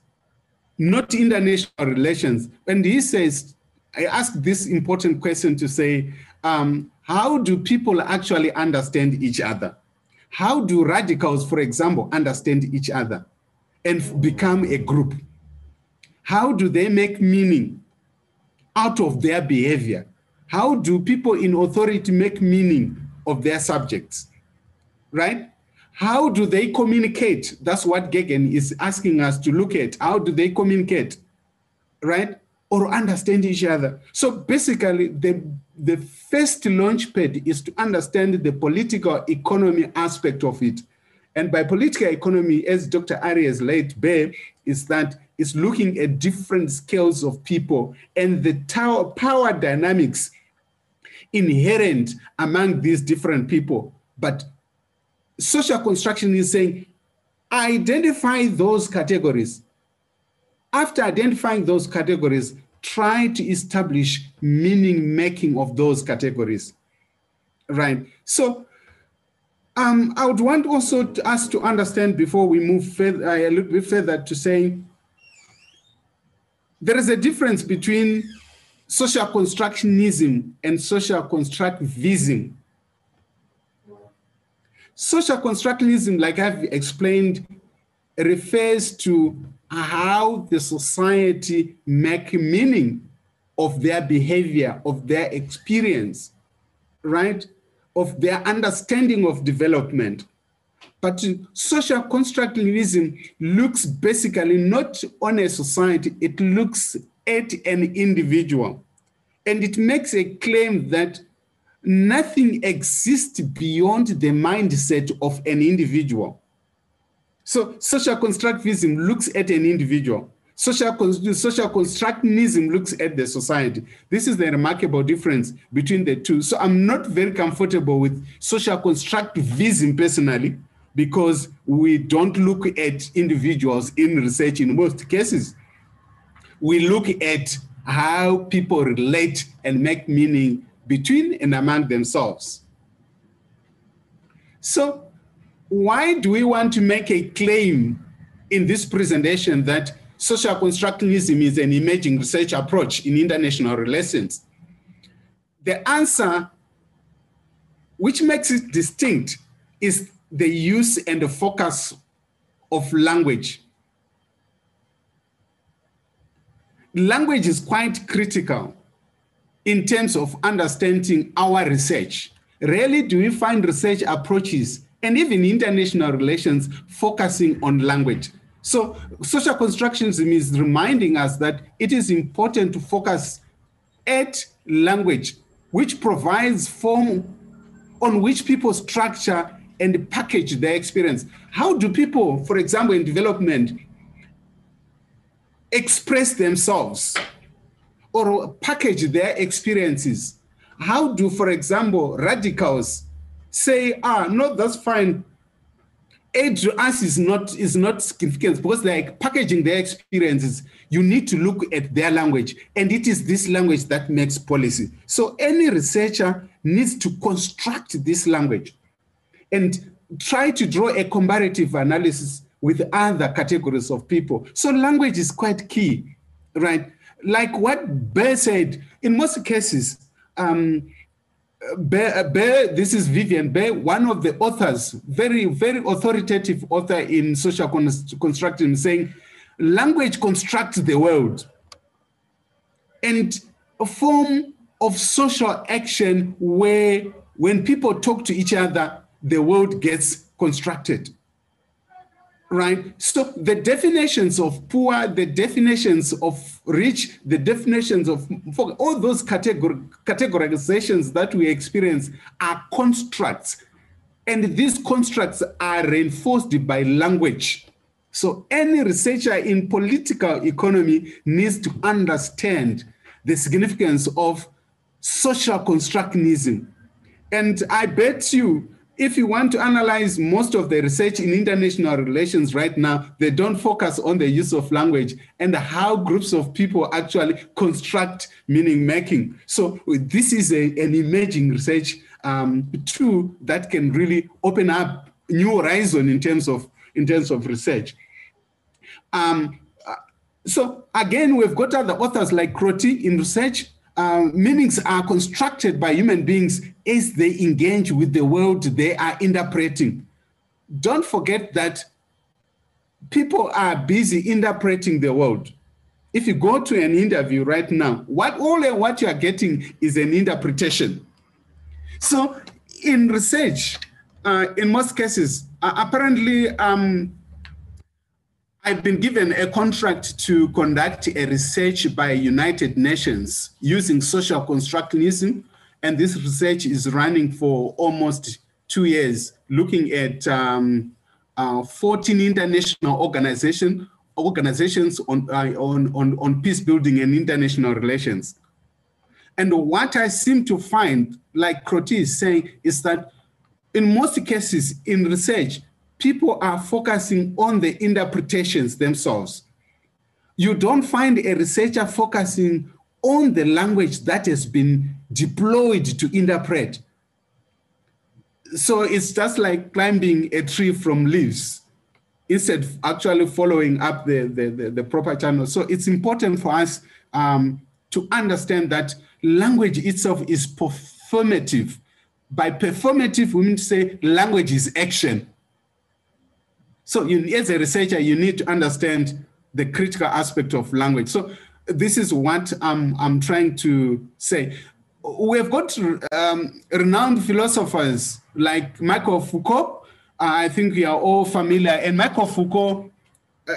not international relations. And he says, I ask this important question to say, um, how do people actually understand each other? How do radicals, for example, understand each other and become a group? How do they make meaning out of their behavior? How do people in authority make meaning of their subjects, right? How do they communicate? That's what Gergen is asking us to look at. How do they communicate, right? Or understand each other. So basically, the, the first launch pad is to understand the political economy aspect of it. And by political economy, as Dr. Arie's laid bare, is that it's looking at different scales of people and the power dynamics inherent among these different people. But social construction is saying, identify those categories. After identifying those categories, try to establish meaning making of those categories. Right. So um, I would want also to, us to understand before we move further, a little bit further to say there is a difference between social constructionism and social constructivism. Social constructionism, like I've explained, refers to how the society make meaning of their behavior, of their experience, right? Of their understanding of development. But social constructivism looks basically not on a society, it looks at an individual. And it makes a claim that nothing exists beyond the mindset of an individual. So social constructivism looks at an individual. Social, social constructionism looks at the society. This is the remarkable difference between the two. So I'm not very comfortable with social constructivism personally because we don't look at individuals in research in most cases we look at how people relate and make meaning between and among themselves. So, why do we want to make a claim in this presentation that social constructivism is an emerging research approach in international relations? The answer, which makes it distinct, is the use and the focus of language language is quite critical in terms of understanding our research. Rarely do we find research approaches and even international relations focusing on language. So, social constructionism is reminding us that it is important to focus at language, which provides form on which people structure and package their experience. How do people, for example, in development, express themselves or package their experiences. How do, for example, radicals say, ah, no, that's fine. Aid to us is not is not significant because like packaging their experiences you need to look at their language and it is this language that makes policy. So any researcher needs to construct this language and try to draw a comparative analysis with other categories of people. So language is quite key right? Like what Burr said in most cases um, Burr, Burr, this is Vivien Burr, one of the authors, very, very authoritative author in social constructivism, saying language constructs the world. And a form of social action where when people talk to each other, the world gets constructed right? So the definitions of poor, the definitions of rich, the definitions of all those categor- categorizations that we experience are constructs. And these constructs are reinforced by language. So any researcher in political economy needs to understand the significance of social constructionism. And I bet you if you want to analyze most of the research in international relations right now, they don't focus on the use of language and how groups of people actually construct meaning making. So this is a, an emerging research um, tool that can really open up new horizon in terms of in terms of research. Um, uh, so again, we've got other authors like Crotty in research um, meanings are constructed by human beings as they engage with the world they are interpreting. Don't forget that people are busy interpreting the world. If you go to an interview right now, what all what you are getting is an interpretation. So, in research, uh, in most cases, uh, apparently, um, I've been given a contract to conduct a research by United Nations using social constructionism, and this research is running for almost two years, looking at um, uh, 14 international organization, organizations on, uh, on, on, on peace building and international relations. And what I seem to find, like Crotty is saying, is that in most cases in research, people are focusing on the interpretations themselves. You don't find a researcher focusing on the language that has been deployed to interpret. So it's just like climbing a tree from leaves instead of actually following up the, the, the, the proper channel. So it's important for us um, to understand that language itself is performative. By performative, we mean to say language is action. So you, as a researcher, you need to understand the critical aspect of language. So this is what I'm, I'm trying to say. We've got um, renowned philosophers like Michael Foucault. Uh, I think we are all familiar. And Michael Foucault uh,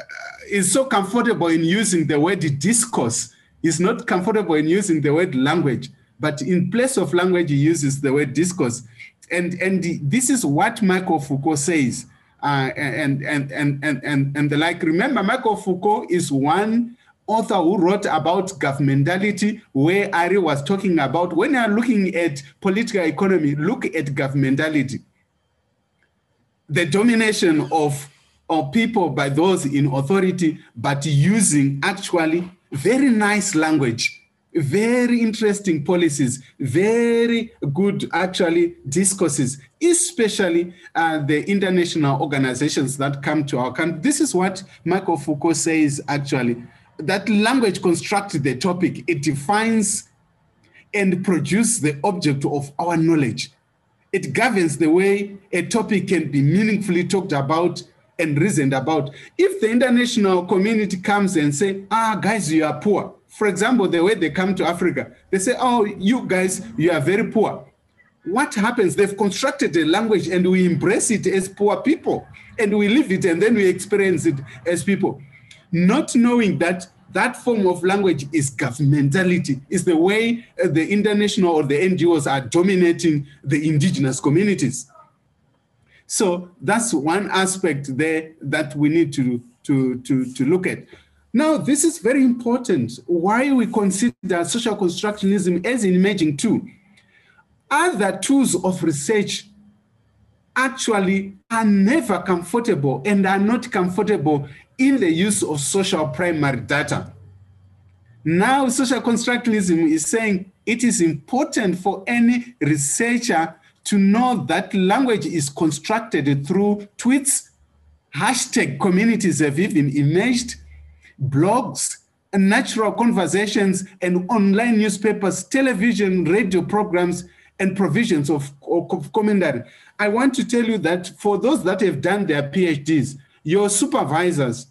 is so comfortable in using the word discourse. He's not comfortable in using the word language, but in place of language, he uses the word discourse. And, and this is what Michael Foucault says uh, and, and, and, and, and, and the like. Remember, Michael Foucault is one author who wrote about governmentality, where Arie was talking about when you are looking at political economy, look at governmentality. The domination of, of people by those in authority, but using actually very nice language very interesting policies, very good actually discourses, especially uh, the international organizations that come to our country. This is what Michael Foucault says actually, that language constructs the topic, it defines and produces the object of our knowledge. It governs the way a topic can be meaningfully talked about and reasoned about. If the international community comes and say, ah, guys, you are poor, for example, the way they come to Africa, they say, oh, you guys, you are very poor. What happens? They've constructed a language and we embrace it as poor people and we live it and then we experience it as people. Not knowing that that form of language is governmentality, is the way uh, the international or the NGOs are dominating the indigenous communities. So that's one aspect there that we need to, to, to, to look at. Now, this is very important. Why we consider social constructionism as an emerging tool. Other tools of research actually are never comfortable and are not comfortable in the use of social primary data. Now, social constructivism is saying it is important for any researcher to know that language is constructed through tweets, hashtag communities have even emerged, blogs, and natural conversations, and online newspapers, television, radio programs, and provisions of, of commentary. I want to tell you that for those that have done their PhDs, your supervisors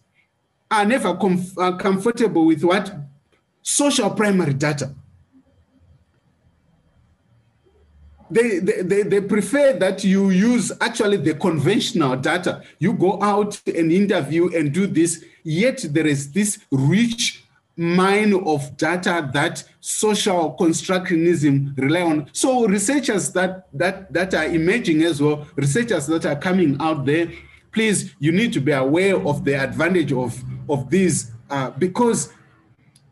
are never comf- uh, comfortable with what social primary data. They, they, they, prefer that you use actually the conventional data. You go out and interview and do this, yet there is this rich mine of data that social constructionism rely on. So researchers that, that, that are emerging as well, researchers that are coming out there, please, you need to be aware of the advantage of, of these uh, because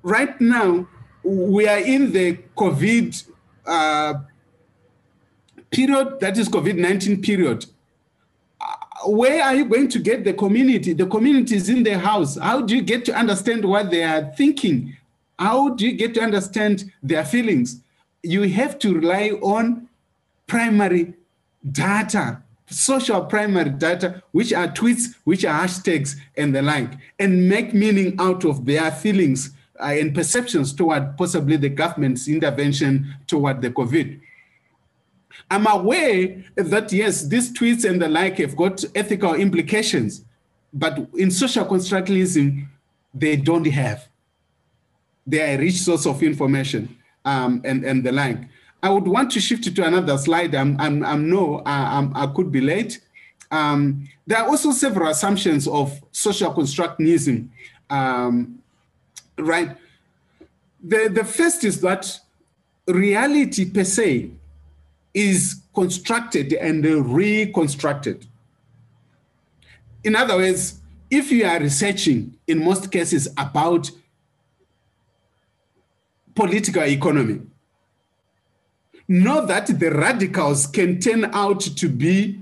right now we are in the COVID uh, period, that is COVID-19 period. Uh, where are you going to get the community? The community is in their house. How do you get to understand what they are thinking? How do you get to understand their feelings? You have to rely on primary data, social primary data, which are tweets, which are hashtags, and the like, and make meaning out of their feelings uh, and perceptions toward possibly the government's intervention toward the COVID. I'm aware that, yes, these tweets and the like have got ethical implications, but in social constructivism, they don't have. They are a rich source of information um, and, and the like. I would want to shift to another slide. I'm, I'm, I'm no, I, I'm, I could be late. Um, there are also several assumptions of social constructivism, um, right? The, the first is that reality per se is constructed and reconstructed. In other words, if you are researching, in most cases, about political economy, know that the radicals can turn out to be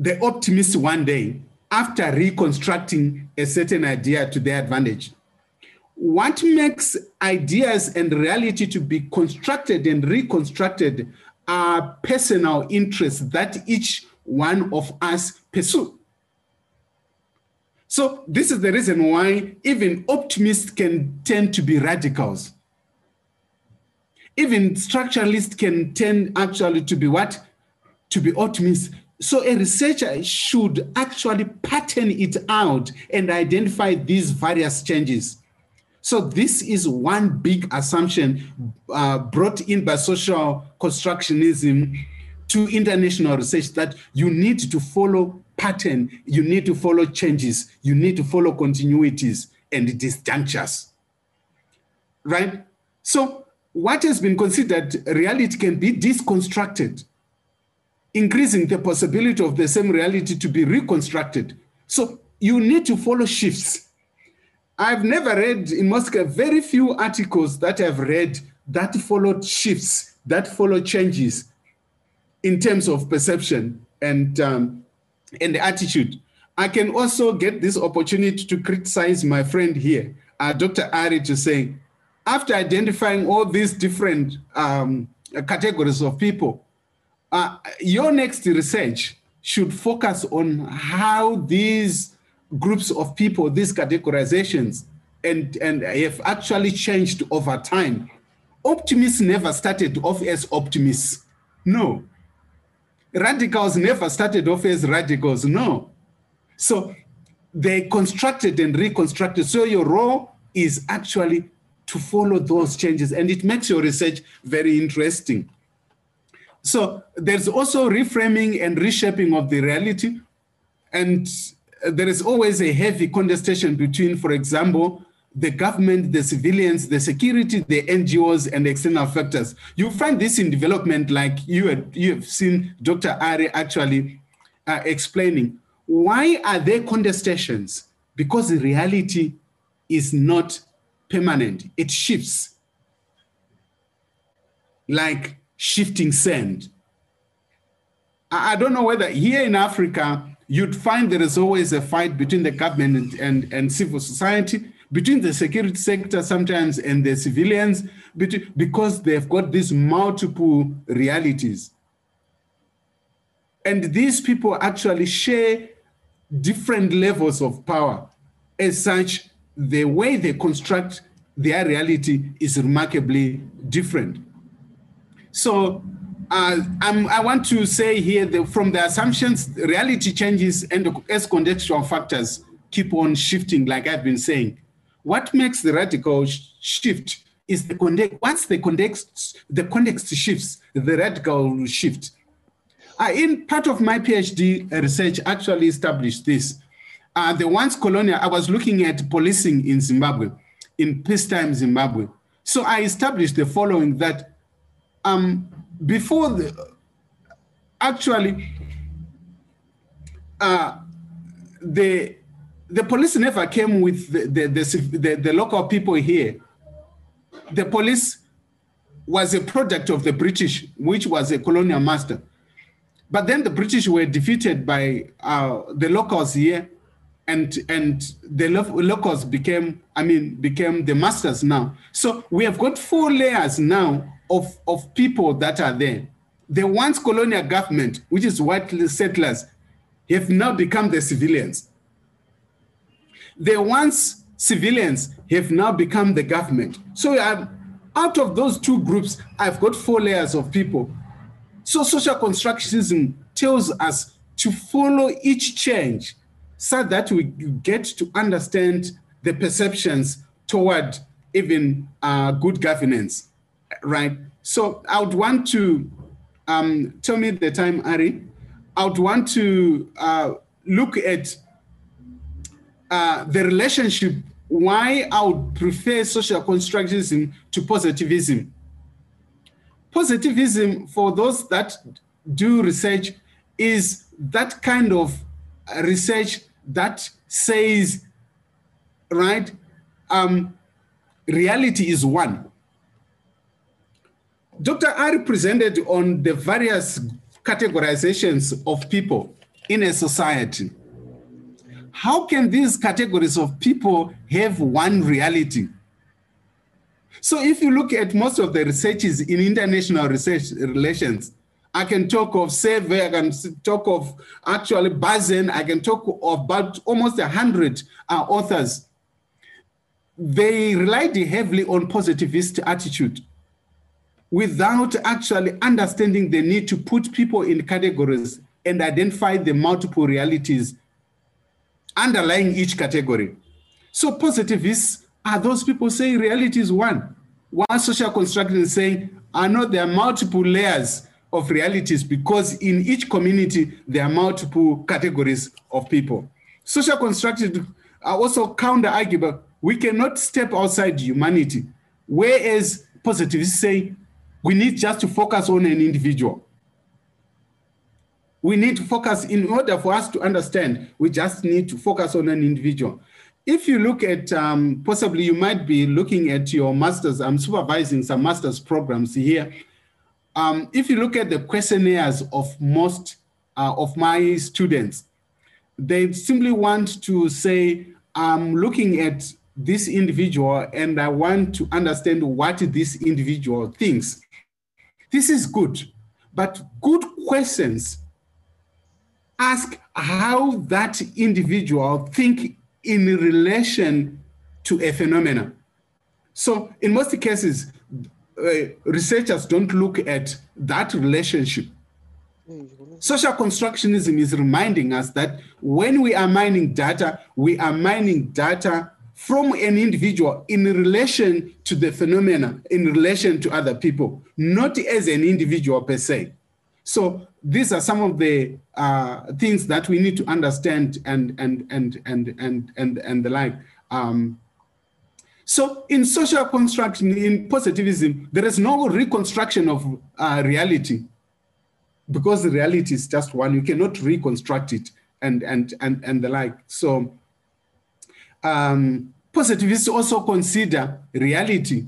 the optimists one day after reconstructing a certain idea to their advantage what makes ideas and reality to be constructed and reconstructed are personal interests that each one of us pursue. So this is the reason why even optimists can tend to be radicals. Even structuralists can tend actually to be what? To be optimists. So a researcher should actually pattern it out and identify these various changes. So this is one big assumption uh, brought in by social constructionism to international research that you need to follow pattern, you need to follow changes, you need to follow continuities and disjunctures. Right? So what has been considered reality can be disconstructed, increasing the possibility of the same reality to be reconstructed. So you need to follow shifts I've never read in Moscow very few articles that I've read that followed shifts, that followed changes in terms of perception and um, and attitude. I can also get this opportunity to criticize my friend here, uh, Dr. Arie, to say, after identifying all these different um, categories of people, uh, your next research should focus on how these groups of people, these categorizations, and, and have actually changed over time. Optimists never started off as optimists. No. Radicals never started off as radicals. No. So they constructed and reconstructed. So your role is actually to follow those changes, and it makes your research very interesting. So there's also reframing and reshaping of the reality. And there is always a heavy contestation between, for example, the government, the civilians, the security, the NGOs, and external factors. You find this in development, like you had, you have seen Dr. Arie actually uh, explaining. Why are there contestations? Because the reality is not permanent, it shifts like shifting sand. I don't know whether here in Africa, you'd find there is always a fight between the government and, and, and civil society, between the security sector sometimes and the civilians, because they've got these multiple realities. And these people actually share different levels of power. As such, the way they construct their reality is remarkably different. So uh, i want to say here that from the assumptions, reality changes and as contextual factors keep on shifting, like I've been saying. What makes the radical sh shift is the context. Once the context, the context shifts, the radical shift. Uh, in part of my PhD research, actually established this. Uh, the once colonial, I was looking at policing in Zimbabwe, in peacetime Zimbabwe. So I established the following that um, before the, actually, uh, the the police never came with the the, the, the, the local people here. The police was a product of the British, which was a colonial master. But then the British were defeated by uh, the locals here, and and the locals became, I mean, became the masters now. So we have got four layers now of, of people that are there. The once colonial government, which is white settlers, have now become the civilians. The once civilians have now become the government. So I've, out of those two groups, I've got four layers of people. So social constructionism tells us to follow each change so that we get to understand the perceptions toward even uh, good governance right? So I would want to um, tell me the time, Arie. I would want to uh, look at uh, the relationship, why I would prefer social constructivism to positivism. Positivism, for those that do research, is that kind of research that says, right, um, reality is one Dr. Arie presented on the various categorizations of people in a society. How can these categories of people have one reality? So if you look at most of the researches in international research relations, I can talk of Survey, I can talk of actually Buzan, I can talk of about almost a hundred uh, authors. They relied heavily on positivist attitude without actually understanding the need to put people in categories and identify the multiple realities underlying each category. So positivists are those people saying reality is one. One social construction is saying, I know there are multiple layers of realities because in each community there are multiple categories of people. Social construction are also counter arguable. We cannot step outside humanity. Whereas positivists say we need just to focus on an individual. We need to focus in order for us to understand, we just need to focus on an individual. If you look at, um, possibly you might be looking at your master's, I'm supervising some master's programs here. Um, if you look at the questionnaires of most uh, of my students, they simply want to say, I'm looking at this individual and I want to understand what this individual thinks. This is good, but good questions ask how that individual think in relation to a phenomenon. So in most cases, uh, researchers don't look at that relationship. Social constructionism is reminding us that when we are mining data, we are mining data from an individual in relation to the phenomena, in relation to other people, not as an individual per se. So these are some of the uh, things that we need to understand and and and and and and and the like. Um, so in social construction, in positivism, there is no reconstruction of uh, reality because reality is just one. You cannot reconstruct it and and and and the like. So um, positivists also consider reality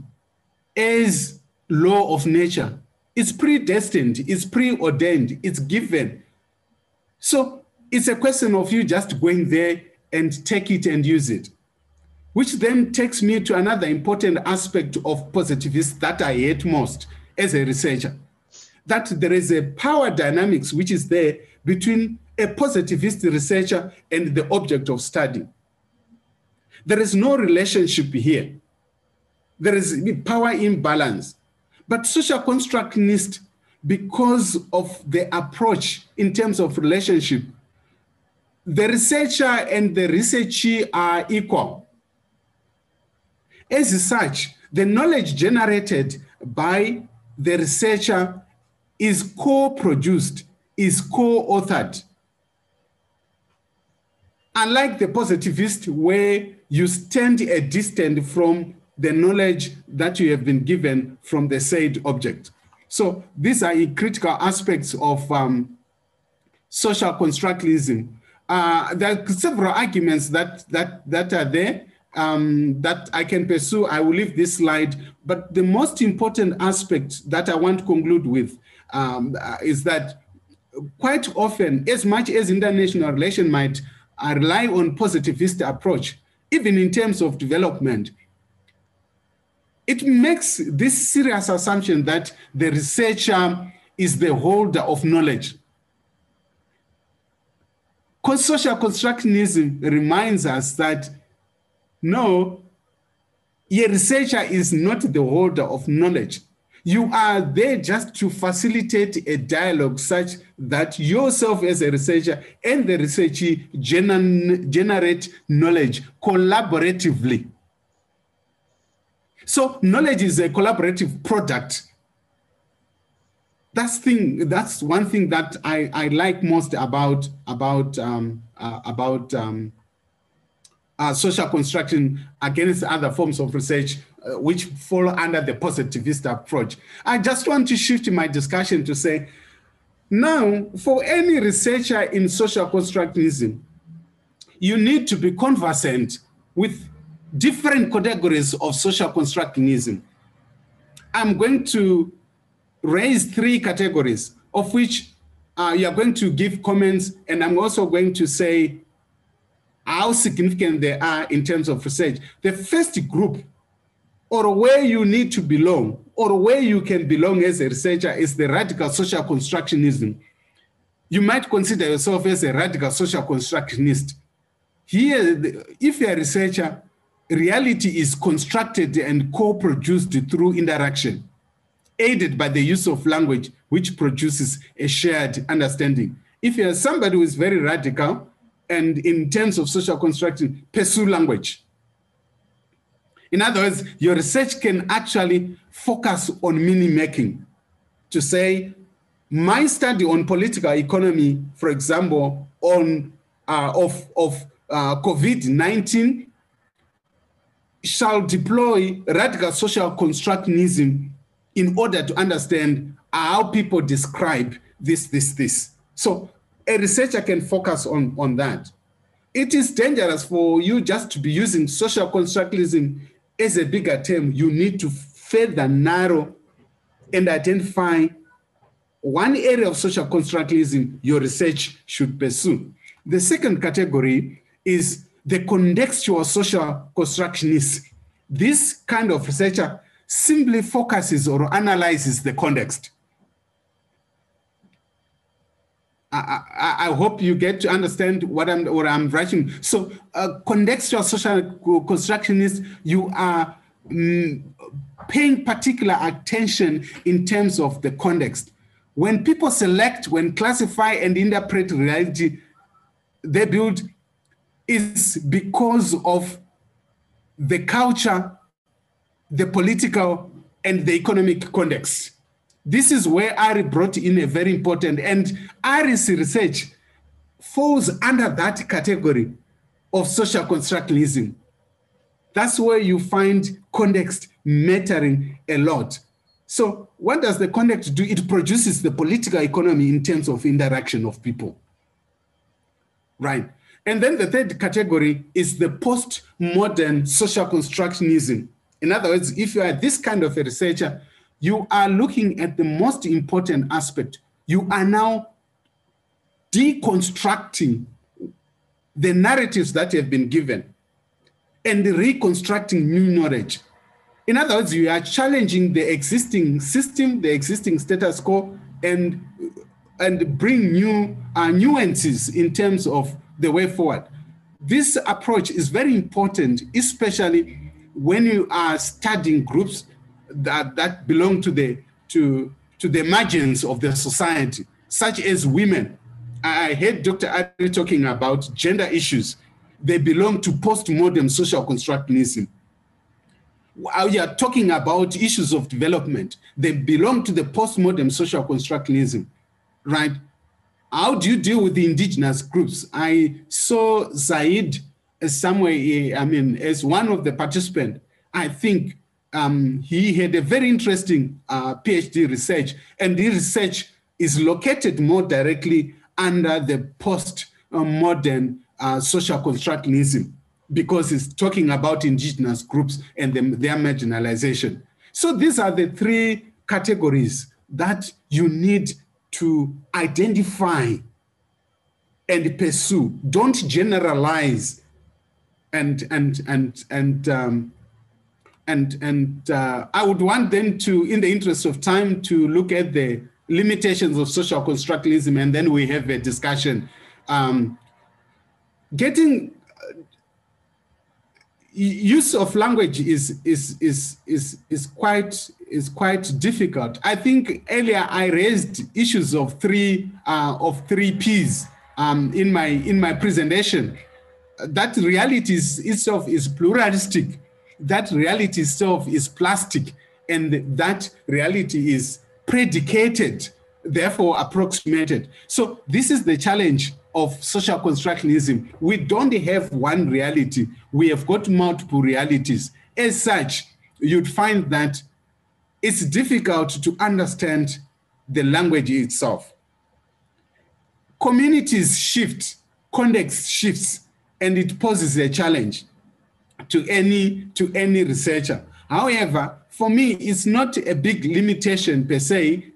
as law of nature. It's predestined, it's preordained, it's given. So it's a question of you just going there and take it and use it. Which then takes me to another important aspect of positivists that I hate most as a researcher. That there is a power dynamics which is there between a positivist researcher and the object of study. There is no relationship here. There is power imbalance. But social constructionist, because of the approach in terms of relationship, the researcher and the researchee are equal. As such, the knowledge generated by the researcher is co-produced, is co-authored. Unlike the positivist, where you stand a distance from the knowledge that you have been given from the said object. So these are critical aspects of um, social constructivism. Uh, there are several arguments that, that, that are there um, that I can pursue. I will leave this slide, but the most important aspect that I want to conclude with um, is that quite often, as much as international relation might uh, rely on positivist approach, even in terms of development, it makes this serious assumption that the researcher is the holder of knowledge. Because social constructionism reminds us that no, a researcher is not the holder of knowledge. You are there just to facilitate a dialogue such that yourself as a researcher and the researcher gener generate knowledge collaboratively. So knowledge is a collaborative product. That's thing. That's one thing that I, I like most about about um, uh, about um, uh, social construction against other forms of research uh, which fall under the positivist approach. I just want to shift my discussion to say, now, for any researcher in social constructivism, you need to be conversant with different categories of social constructivism. I'm going to raise three categories, of which uh, you are going to give comments, and I'm also going to say how significant they are in terms of research. The first group, or where you need to belong, or where you can belong as a researcher, is the radical social constructionism. You might consider yourself as a radical social constructionist. Here, if you're a researcher, reality is constructed and co-produced through interaction, aided by the use of language, which produces a shared understanding. If you're somebody who is very radical, and in terms of social construction, pursue language. In other words, your research can actually focus on meaning making to say, my study on political economy, for example, on uh, of, of uh, COVID-19 shall deploy radical social constructionism in order to understand how people describe this, this, this. So a researcher can focus on, on that. It is dangerous for you just to be using social constructivism as a bigger term. You need to further narrow and identify one area of social constructivism your research should pursue. The second category is the contextual social constructionist. This kind of researcher simply focuses or analyzes the context. I, I, I, hope you get to understand what I'm what I'm writing. So, uh, contextual social constructionist, you are mm, paying particular attention in terms of the context. When people select, when classify and interpret reality, they build is because of the culture, the political, and the economic context. This is where Arie brought in a very important, and Arie's research falls under that category of social constructivism. That's where you find context mattering a lot. So, what does the context do? It produces the political economy in terms of interaction of people. Right. And then the third category is the postmodern social constructionism. In other words, if you are this kind of a researcher, you are looking at the most important aspect. You are now deconstructing the narratives that have been given and reconstructing new knowledge. In other words, you are challenging the existing system, the existing status quo, and and bring new uh, nuances in terms of the way forward. This approach is very important, especially when you are studying groups that, that belong to the to, to the margins of the society, such as women. I heard Dr. Arie talking about gender issues. They belong to postmodern social constructionism. We are talking about issues of development. They belong to the postmodern social constructionism, right? How do you deal with the indigenous groups? I saw Zaid somewhere, eh, I mean, as one of the participants. I think um, he had a very interesting uh, PhD research, and the research is located more directly under the post-modern uh, social constructionism because it's talking about indigenous groups and their marginalization. So these are the three categories that you need to identify and pursue. Don't generalize and and and and um, and and uh, I would want them to, in the interest of time, to look at the limitations of social constructivism, and then we have a discussion. Um, getting uh, use of language is is is is is quite is quite difficult. I think earlier I raised issues of three uh, of three P's um, in my in my presentation. That reality is, itself is pluralistic. That reality itself is plastic, and that reality is predicated, therefore approximated. So this is the challenge of social constructionism. We don't have one reality. We have got multiple realities. As such, you'd find that it's difficult to understand the language itself. Communities shift, context shifts, and it poses a challenge to any to any researcher. However, for me, it's not a big limitation per se,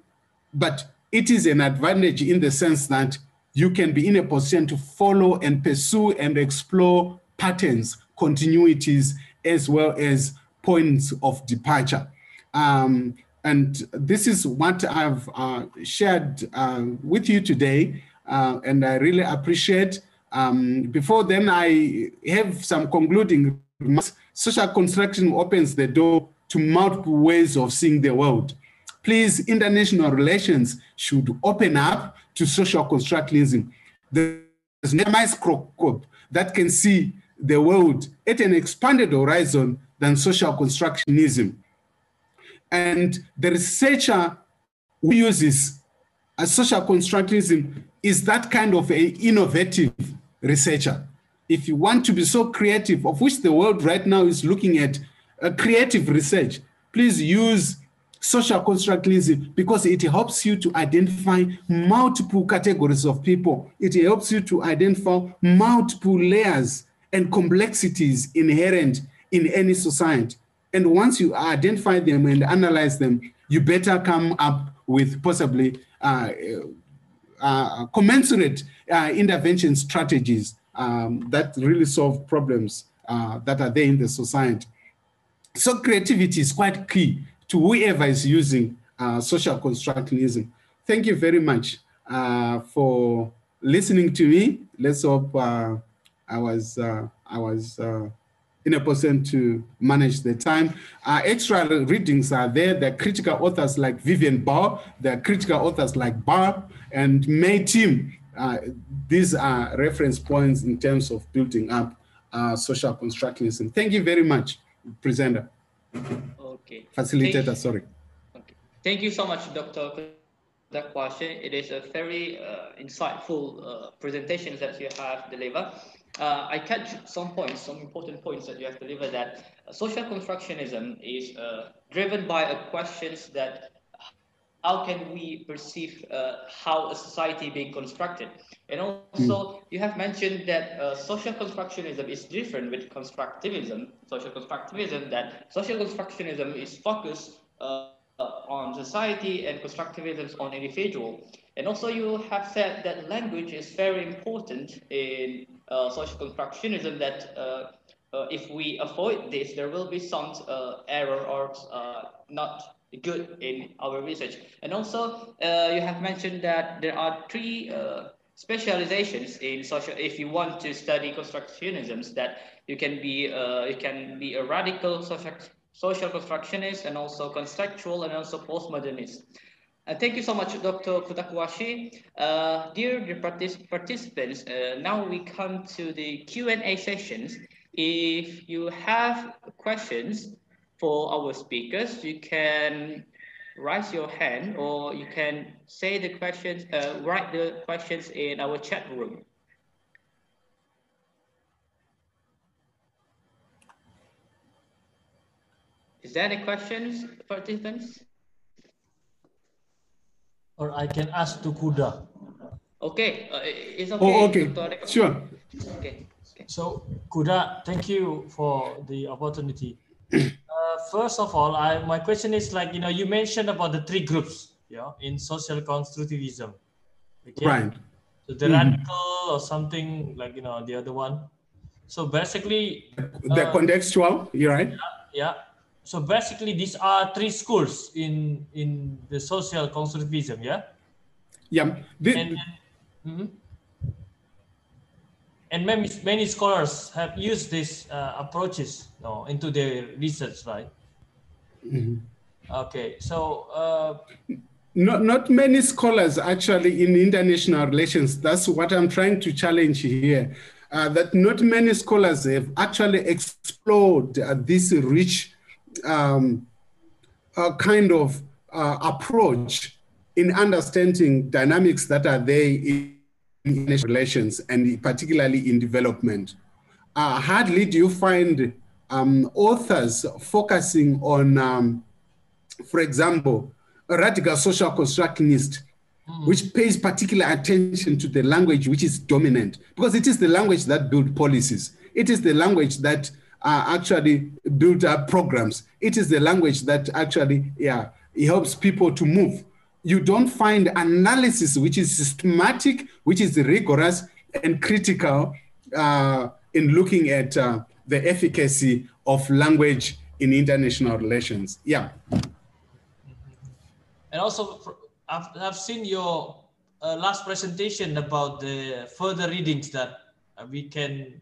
but it is an advantage in the sense that you can be in a position to follow and pursue and explore patterns, continuities, as well as points of departure. Um, and this is what I've uh, shared uh, with you today, uh, and I really appreciate. Um, before then, I have some concluding Social construction opens the door to multiple ways of seeing the world. Please, international relations should open up to social constructionism. There's a microscope that can see the world at an expanded horizon than social constructionism. And the researcher who uses a social constructionism is that kind of an innovative researcher. If you want to be so creative, of which the world right now is looking at a creative research, please use social constructionism because it helps you to identify multiple categories of people. It helps you to identify multiple layers and complexities inherent in any society. And once you identify them and analyze them, you better come up with possibly uh, uh, commensurate uh, intervention strategies um, that really solve problems uh, that are there in the society. So creativity is quite key to whoever is using uh, social constructionism. Thank you very much uh, for listening to me. Let's hope I was I was in a position to manage the time. Uh, extra readings are there. There are critical authors like Vivien Burr. There are critical authors like Burr and May Tim. Uh, these are reference points in terms of building up uh, social constructionism. Thank you very much, presenter. Okay. Facilitator, Thank, sorry. Okay. Thank you so much, Dr. for that question. It is a very uh, insightful uh, presentation that you have delivered uh, I catch some points, some important points that you have delivered that uh, social constructionism is uh, driven by a questions that how can we perceive uh, how a society being constructed? And also mm. you have mentioned that uh, social constructionism is different with constructivism, social constructivism, that social constructionism is focused uh, on society and constructivism on individual. And also you have said that language is very important in uh, social constructionism that uh, uh, if we avoid this, there will be some uh, error or uh, not good in our research. And also you have mentioned that there are three specializations in social if you want to study constructionisms that you can be uh, you can be a radical social social constructionist and also conceptual and also postmodernist. Uh, thank you so much dr Kudakwashe. Uh, dear partic participants uh, now we come to the q&a sessions. If you have questions for our speakers you can raise your hand or you can say the questions, uh, write the questions in our chat room. Is there any questions, participants? Or I can ask to Kuda. Okay, uh, it's okay. Oh, okay, sure. Okay. okay. So Kuda, thank you for the opportunity. first of all, I, my question is like, you know, you mentioned about the three groups, yeah, in social constructivism. Okay? Right. So the mm -hmm. radical or something like, you know, the other one. So basically, the uh, contextual, you're right. Yeah, yeah. So basically, these are three schools in in the social constructivism, yeah. Yeah. The, and, and, mm -hmm and many, many scholars have used these uh, approaches you know, into their research, right? Mm-hmm. Okay, so uh, not not many scholars actually in international relations. That's what I'm trying to challenge here. Uh, that not many scholars have actually explored uh, this rich um, uh, kind of uh, approach in understanding dynamics that are there relations and particularly in development. Uh, hardly do you find um, authors focusing on, um, for example, a radical social constructionist, mm. which pays particular attention to the language which is dominant, because it is the language that build policies. It is the language that uh, actually build up programs. It is the language that actually, yeah, it helps people to move you don't find analysis which is systematic, which is rigorous and critical uh, in looking at uh, the efficacy of language in international relations. Yeah. And also, I've, I've seen your uh, last presentation about the further readings that we can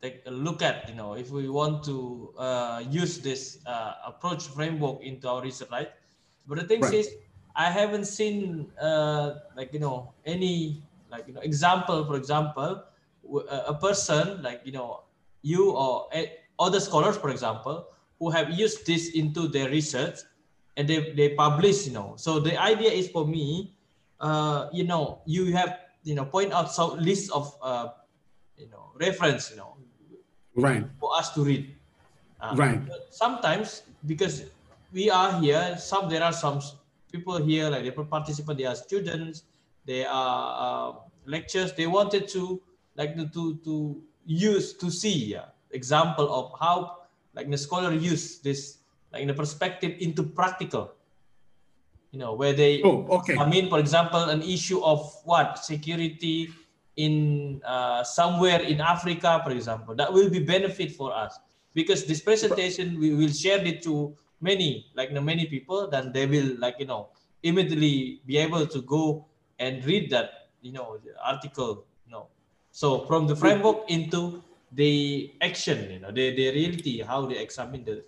take a look at, you know, if we want to uh, use this uh, approach framework into our research, right? But the thing right. is, I haven't seen uh, like you know any like you know example for example a person like you know you or other scholars for example who have used this into their research and they, they publish you know. So the idea is for me uh, you know you have you know point out some list of uh, you know reference you know right. for us to read. Uh, right. sometimes because we are here some there are some people here, like the participants, they are students, they are uh, lectures. They wanted to like to to use to see yeah, example of how like the scholar use this like in the perspective into practical. You know where they oh, okay. I mean, for example, an issue of what security in uh, somewhere in Africa, for example, that will be benefit for us because this presentation we will share it to many like you know, many people then they will like you know immediately be able to go and read that you know article you know. So from the framework into the action you know the, the reality how they examine the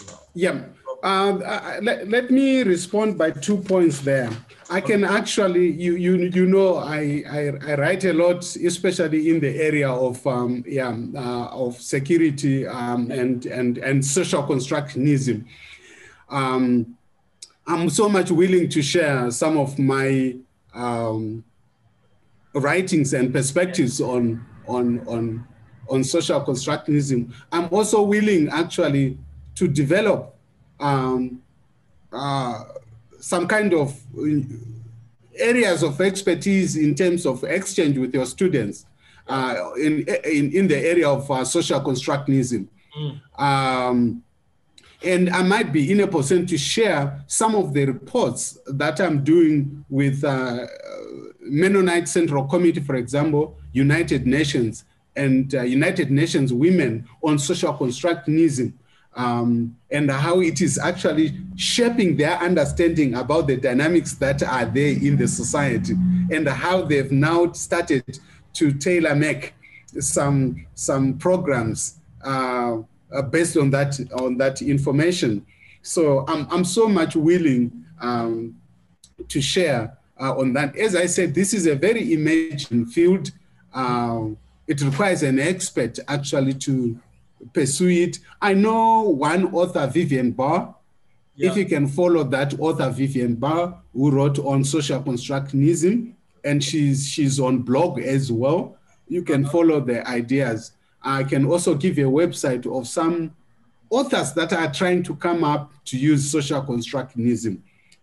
you know, yeah uh, let, let me respond by two points there. I can actually, you you you know, I, I, I write a lot, especially in the area of um, yeah uh, of security um, and and and social constructionism. Um, I'm so much willing to share some of my um, writings and perspectives on on on on social constructionism. I'm also willing actually to develop um, uh, some kind of areas of expertise in terms of exchange with your students uh, in, in, in the area of uh, social constructionism. Mm. Um, And I might be in a position to share some of the reports that I'm doing with uh, Mennonite Central Committee, for example, United Nations, and uh, United Nations Women on social constructionism. Um, and how it is actually shaping their understanding about the dynamics that are there in the society and how they've now started to tailor make some some programs uh, uh, based on that on that information. So I'm I'm so much willing um, to share uh, on that. As I said, this is a very emerging field. Um, it requires an expert actually to pursue it. I know one author, Vivien Burr. Yeah. If you can follow that author, Vivien Burr, who wrote on social constructionism, and she's she's on blog as well. You can follow the ideas. I can also give a website of some authors that are trying to come up to use social constructionism.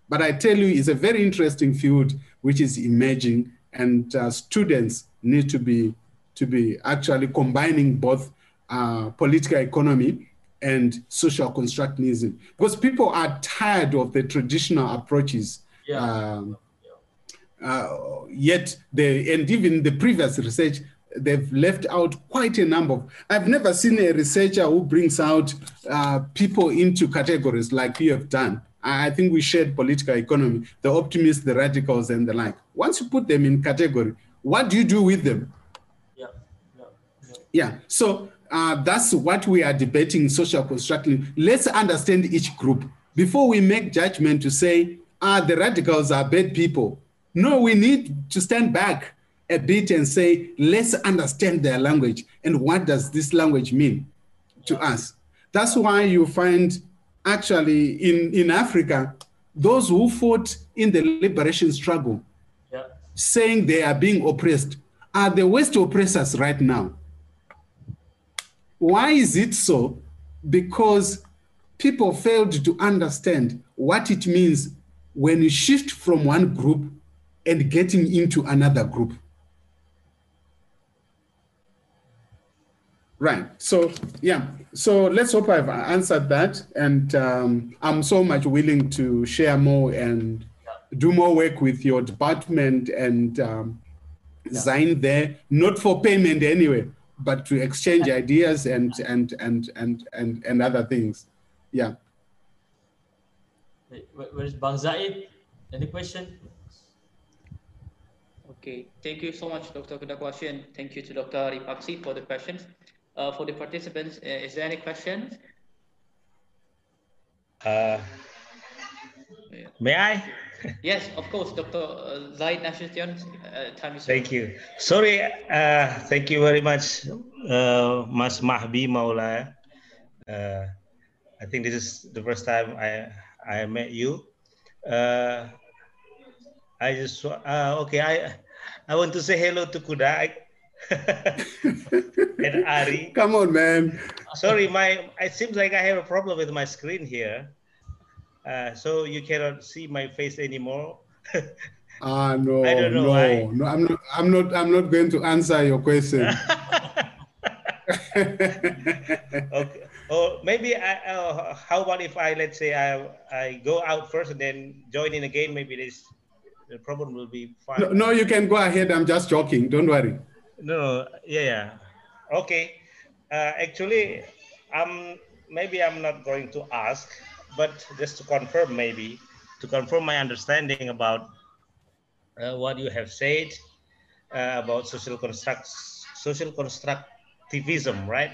But I tell you, it's a very interesting field which is emerging, and uh, students need to be to be actually combining both uh, political economy and social constructionism because people are tired of the traditional approaches. Yeah. Um, uh, yet, the, and even the previous research, they've left out quite a number of. I've never seen a researcher who brings out uh, people into categories like you have done. I think we shared political economy, the optimists, the radicals, and the like. Once you put them in category, what do you do with them? Yeah, yeah, yeah. yeah. So uh, that's what we are debating social construction. Let's understand each group before we make judgment to say, ah, the radicals are bad people. No, we need to stand back a bit and say, let's understand their language and what does this language mean to us. That's why you find actually in, in Africa, those who fought in the liberation struggle, yeah. saying they are being oppressed, are the West oppressors right now. Why is it so? Because people failed to understand what it means when you shift from one group and getting into another group. Right. So, yeah. So let's hope I've answered that. And um, I'm so much willing to share more and do more work with your department and um, yeah. there, not for payment anyway, but to exchange ideas and and and and and and other things. Yeah. Where is Bang Zaid? Any question? Okay, thank you so much, Dr. Kudakwashian. Thank you to Dr. Arie Paksi for the questions. Uh, for the participants, uh, is there any questions? Uh, may I? Yes, of course, Dr. Uh, Zaid Nasution. Uh, time is Thank you. Sorry, uh, thank you very much, uh, Mas Mahbi Maulaya. Uh, I think this is the first time I I met you. Uh, I just uh, okay. I I want to say hello to Kuda and Arie. Come on, man. Sorry, my it seems like I have a problem with my screen here. Uh, so you cannot see my face anymore. Ah, uh, no, I don't know no, why. no, I'm not. I'm not. I'm not going to answer your question. okay. Or maybe I, uh, how about if I let's say I I go out first and then join in again? Maybe this the problem will be fine. No, no, you can go ahead. I'm just joking. Don't worry. No, yeah, yeah. Okay. Uh, actually, I'm maybe I'm not going to ask but just to confirm maybe to confirm my understanding about uh, what you have said uh, about social construct social constructivism right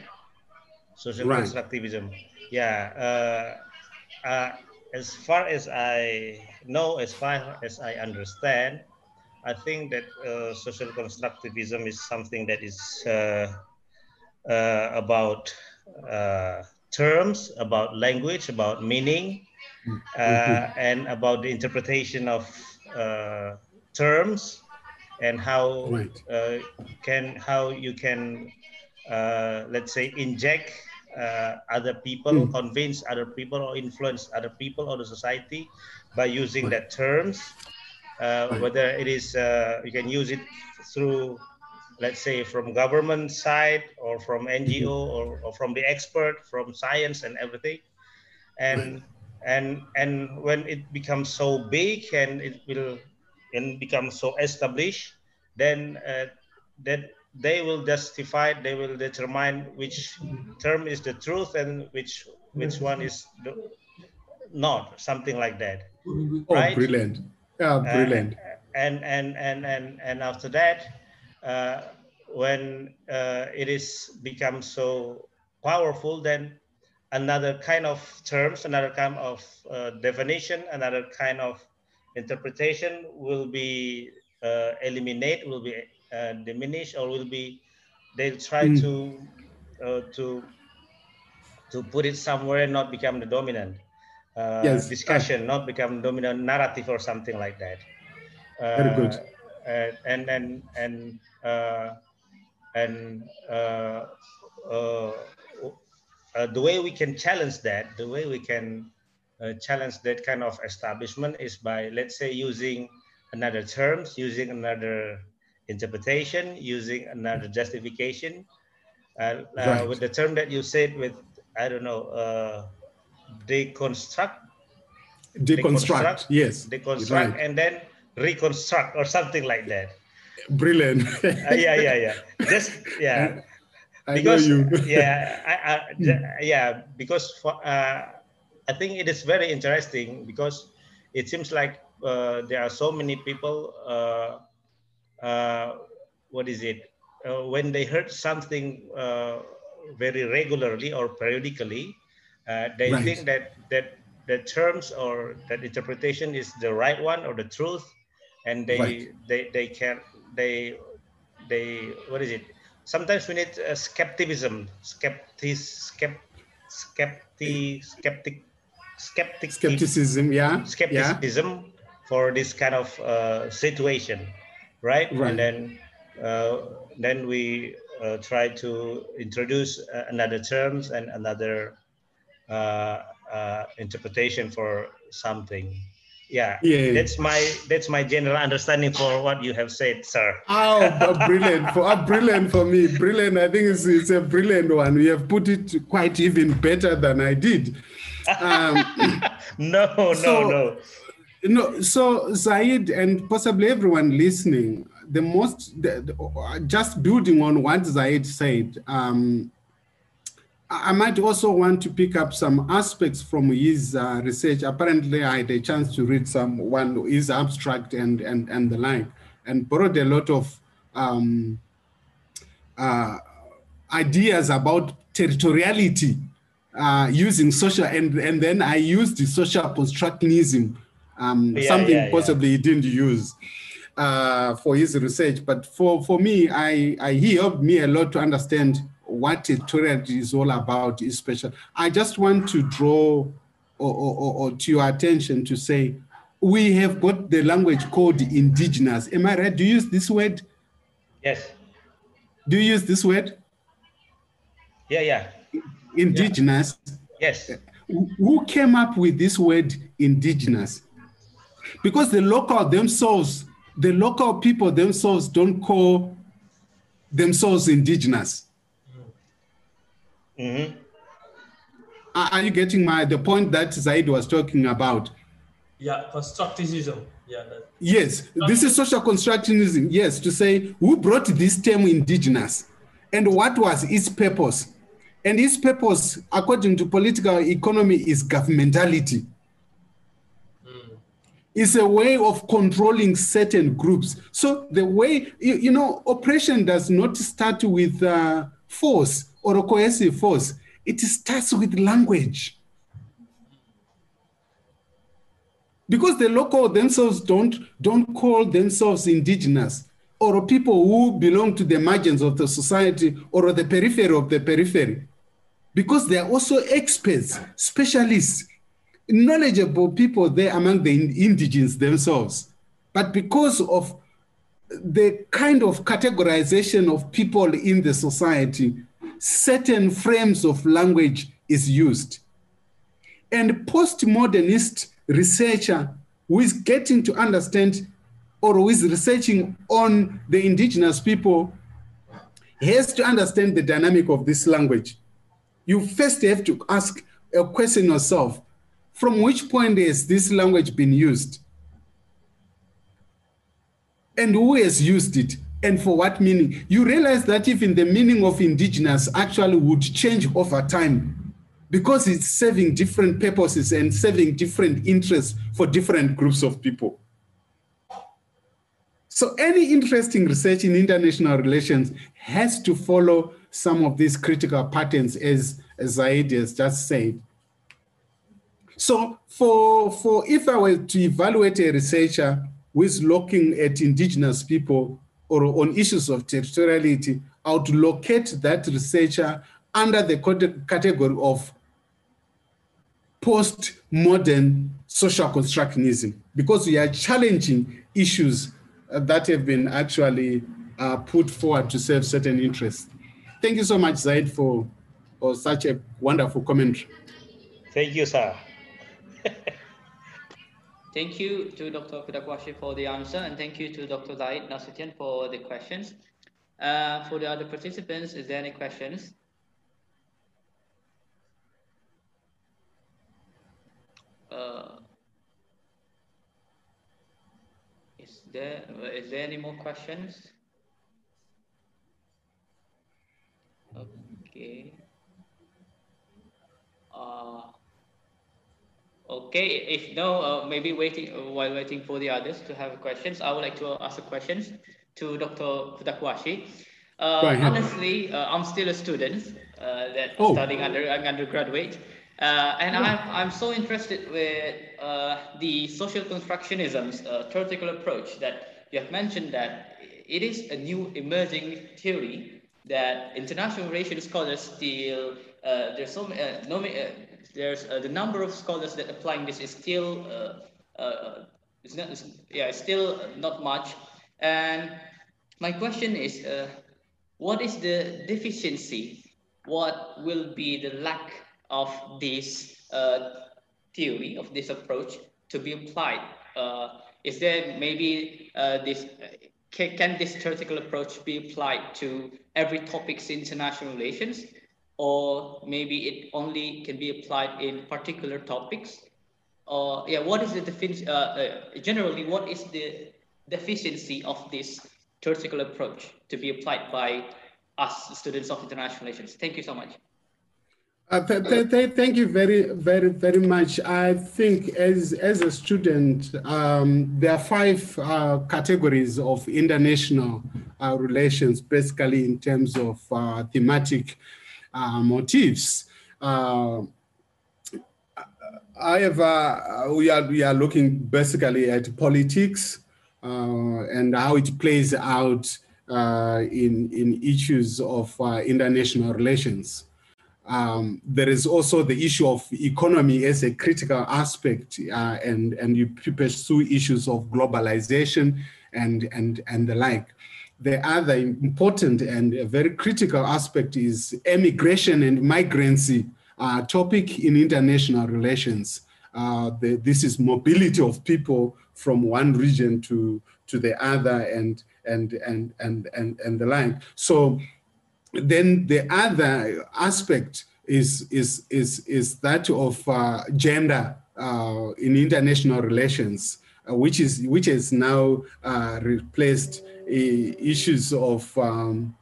social right. constructivism yeah uh, uh, as far as i know as far as i understand i think that uh, social constructivism is something that is uh, about terms, about language, about meaning, mm-hmm. uh, and about the interpretation of uh, terms, and how right. uh, can how you can uh, let's say inject uh, other people, mm. convince other people, or influence other people or the society by using right. that terms. Uh, right. Whether it is you can use it through let's say from government side or from NGO or, or from the expert, from science and everything. and and and when it becomes so big and it will and become so established, then uh, that they will justify, they will determine which term is the truth and which which one is the, not, something like that. Oh, right? brilliant! Yeah, brilliant. Uh, and and and and and after that, when uh, it is become so powerful, then another kind of terms, another kind of uh, definition, another kind of interpretation will be uh, eliminate, will be uh, diminished, or will be they'll try mm. to uh, to to put it somewhere and not become the dominant uh, yes. discussion, not become dominant narrative or something like that. Very good. Uh, and and and and uh, the way we can challenge that, the way we can uh, challenge that kind of establishment is by, let's say, using another terms, using another interpretation, using another justification. Uh, right. With the term that you said, with I don't know, deconstruct, deconstruct, deconstruct yes, deconstruct, right. and then reconstruct or something like that. Brilliant. uh, yeah, yeah, yeah. Just yeah. I because yeah, I, I, yeah, because for, uh, I think it is very interesting because it seems like uh, there are so many people. Uh, uh what is it? Uh, when they heard something uh, very regularly or periodically, they right. think that that the terms or that interpretation is the right one or the truth, and they right. they they can they they what is it? sometimes we need uh, skepticism, skeptic, skept, skeptic, skeptic, skeptic, skepticism, yeah, skepticism yeah. for this kind of uh, situation, right? right? And then, uh, then we uh, try to introduce uh, another terms and another uh, interpretation for something yeah, yeah. That's my that's my general understanding for what you have said sir. Oh brilliant. For uh, brilliant for me. Brilliant. I think it's, it's a brilliant one. We have put it quite even better than i did. Um, no no so, no. no so zaid and possibly everyone listening the most the, the, just building on what zaid said um, I might also want to pick up some aspects from his uh, research. Apparently, I had a chance to read some one his abstract and and and the like, and borrowed a lot of um, uh, ideas about territoriality uh, using social, and and then I used the social constructionism, um, yeah, something yeah, possibly yeah. he didn't use. Uh, for his research, but for, for me, I, I, he helped me a lot to understand what a territory is all about is special. I just want to draw or, or, or, to your attention to say, we have got the language called indigenous. Am I right? Do you use this word? Yes. Do you use this word? Yeah, yeah. Indigenous? Yeah. Yes. Who came up with this word indigenous? Because the local themselves, the local people themselves don't call themselves indigenous. Mm-hmm. Are you getting my the point that Zaid was talking about? Yeah, constructivism. Yeah. That, yes, this is social constructionism. Yes, to say who brought this term indigenous and what was its purpose. And its purpose, according to political economy, is governmentality. Mm. It's a way of controlling certain groups. So the way, you, you know, oppression does not start with uh, force or a cohesive force, it starts with language. Because the local themselves don't, don't call themselves indigenous or people who belong to the margins of the society or the periphery of the periphery. Because they are also experts, specialists, knowledgeable people there among the indigens themselves. But because of the kind of categorization of people in the society, certain frames of language is used. And postmodernist researcher who is getting to understand or who is researching on the indigenous people has to understand the dynamic of this language. You first have to ask a question yourself, from which point has this language been used? And who has used it? And for what meaning? You realize that even the meaning of indigenous actually would change over time because it's serving different purposes and serving different interests for different groups of people. So any interesting research in international relations has to follow some of these critical patterns as, as Zaid has just said. So for, for if I were to evaluate a researcher who is looking at indigenous people or on issues of territoriality, I would locate that researcher under the category of post-modern social constructionism because we are challenging issues uh, that have been actually uh, put forward to serve certain interests. Thank you so much, Zaid, for, for such a wonderful commentary. Thank you, sir. thank you to Dr. Kudakwashe for the answer, and thank you to Dr. Zaid Nasution for the questions. Uh, for the other participants, is there any questions? Uh, is there is there any more questions? Okay. Uh, okay, if no, uh, maybe waiting uh, while waiting for the others to have questions, I would like to ask questions to Dr. Kudakwashe. Uh, honestly, uh, I'm still a student uh, that oh. studying under undergraduate. Uh, and I'm, I'm so interested with uh, the social constructionism's uh, theoretical approach that you have mentioned that it is a new emerging theory that international relations scholars still, uh, there's so uh, no, uh, there's the number of scholars that applying this is still, it's not, it's, yeah, it's still not much. And my question is, what is the deficiency? What will be the lack of this uh, theory, of this approach to be applied? Uh, is there maybe uh, this, can, can, this theoretical approach be applied to every topics in international relations? Or maybe it only can be applied in particular topics? Or yeah, what is the deficiency, uh, uh, generally, what is the deficiency of this theoretical approach to be applied by us students of international relations? Thank you so much. Uh, th th th thank you very, very, very much. I think as, as a student, um, there are five uh, categories of international uh, relations, basically in terms of uh, thematic uh, motifs. Uh, however, we are, we are looking basically at politics and how it plays out in, in issues of international relations. Um, there is also the issue of economy as a critical aspect, uh, and, and you pursue issues of globalization and, and, and the like. The other important and very critical aspect is emigration and migrancy uh, topic in international relations. Uh, the, this is mobility of people from one region to, to the other and, and, and, and, and, and the like. So then the other aspect is, is, is, is that of uh, gender uh, in international relations, uh, which, is, which has now uh, replaced issues of um,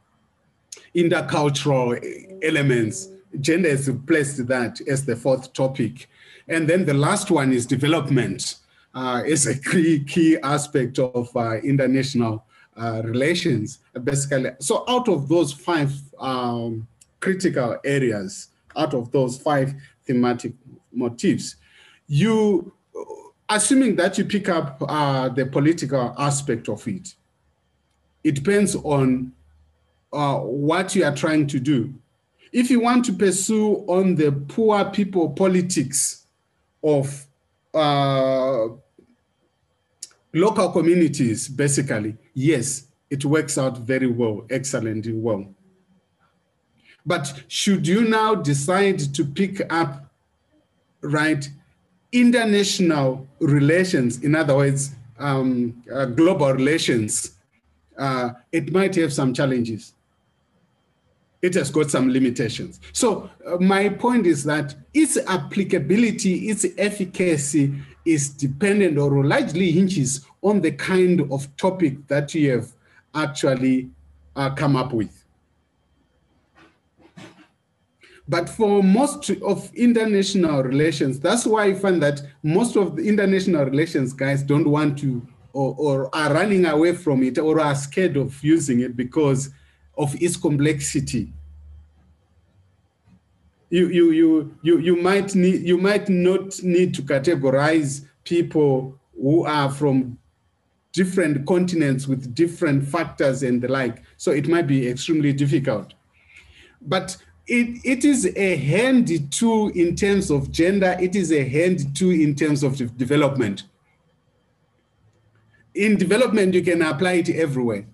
intercultural elements. Gender has replaced that as the fourth topic. And then the last one is development. Uh, is a key, key aspect of uh, international uh, relations, basically. So out of those five um, critical areas, out of those five thematic motifs, you, assuming that you pick up uh, the political aspect of it, it depends on uh, what you are trying to do. If you want to pursue on the poor people politics of uh, local communities, basically, yes, it works out very well, excellently well. But should you now decide to pick up, right, international relations, in other words, um, uh, global relations, uh, it might have some challenges. it has got some limitations. So uh, my point is that its applicability, its efficacy is dependent or largely hinges on the kind of topic that you have actually uh, come up with. But for most of international relations, that's why I find that most of the international relations guys don't want to or, or are running away from it or are scared of using it because of its complexity. You, you, you, you, you, might need, you might not need to categorize people who are from different continents with different factors and the like. So it might be extremely difficult. But it, it is a handy tool in terms of gender. It is a handy tool in terms of development. In development, you can apply it everywhere.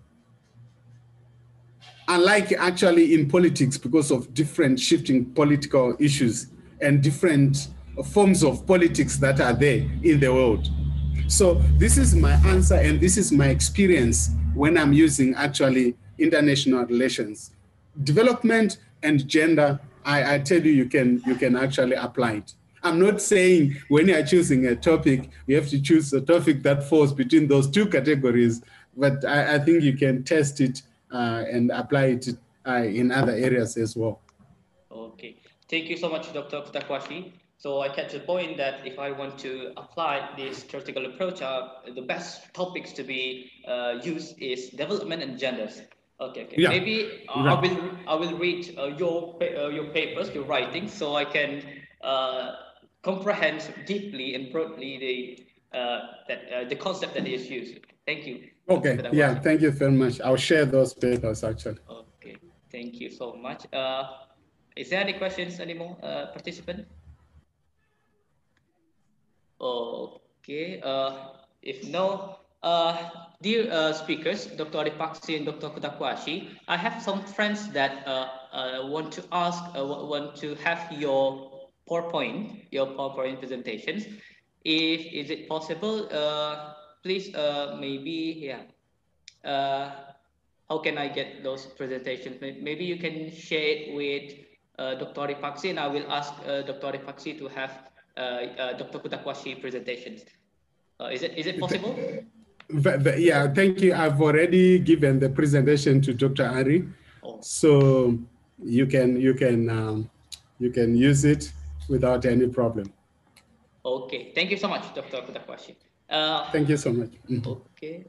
Unlike actually in politics, because of different shifting political issues and different forms of politics that are there in the world. So this is my answer and this is my experience when I'm using actually international relations. Development and gender, I, I tell you, you can, you can actually apply it. I'm not saying when you're choosing a topic, you have to choose a topic that falls between those two categories, but I, I think you can test it uh, and apply it uh, in other areas as well. Okay, thank you so much, Dr. Kudakwashe. So I catch the point that if I want to apply this theoretical approach, uh, the best topics to be uh, used is development and genders. Okay, okay. Yeah. Maybe uh, I will I will read uh, your uh, your papers, your writing, so I can uh, comprehend deeply and broadly the uh, that uh, the concept that is used. Thank you. Okay. Yeah. Thank you very much. I'll share those papers actually. Okay. Thank you so much. Uh, is there any questions anymore, uh, participant? Okay. Uh, if no, uh, dear uh, speakers, Dr. Arie Paksi and Dr. Kudakwashe, I have some friends that uh, uh, want to ask, uh, want to have your PowerPoint, your PowerPoint presentations. If is it possible, uh, please uh, maybe yeah. Uh, how can I get those presentations? Maybe you can share it with uh, Dr. Arie Paksi and I will ask uh, Dr. Arie Paksi to have uh, uh, Dr. Kudakwashe presentations. Uh, is it is it possible? yeah, thank you. I've already given the presentation to Dr. Arie, oh. so you can you can um, you can use it without any problem. Okay, thank you so much, Dr. Kudakwashe. Uh, thank you so much. Mm-hmm. Okay,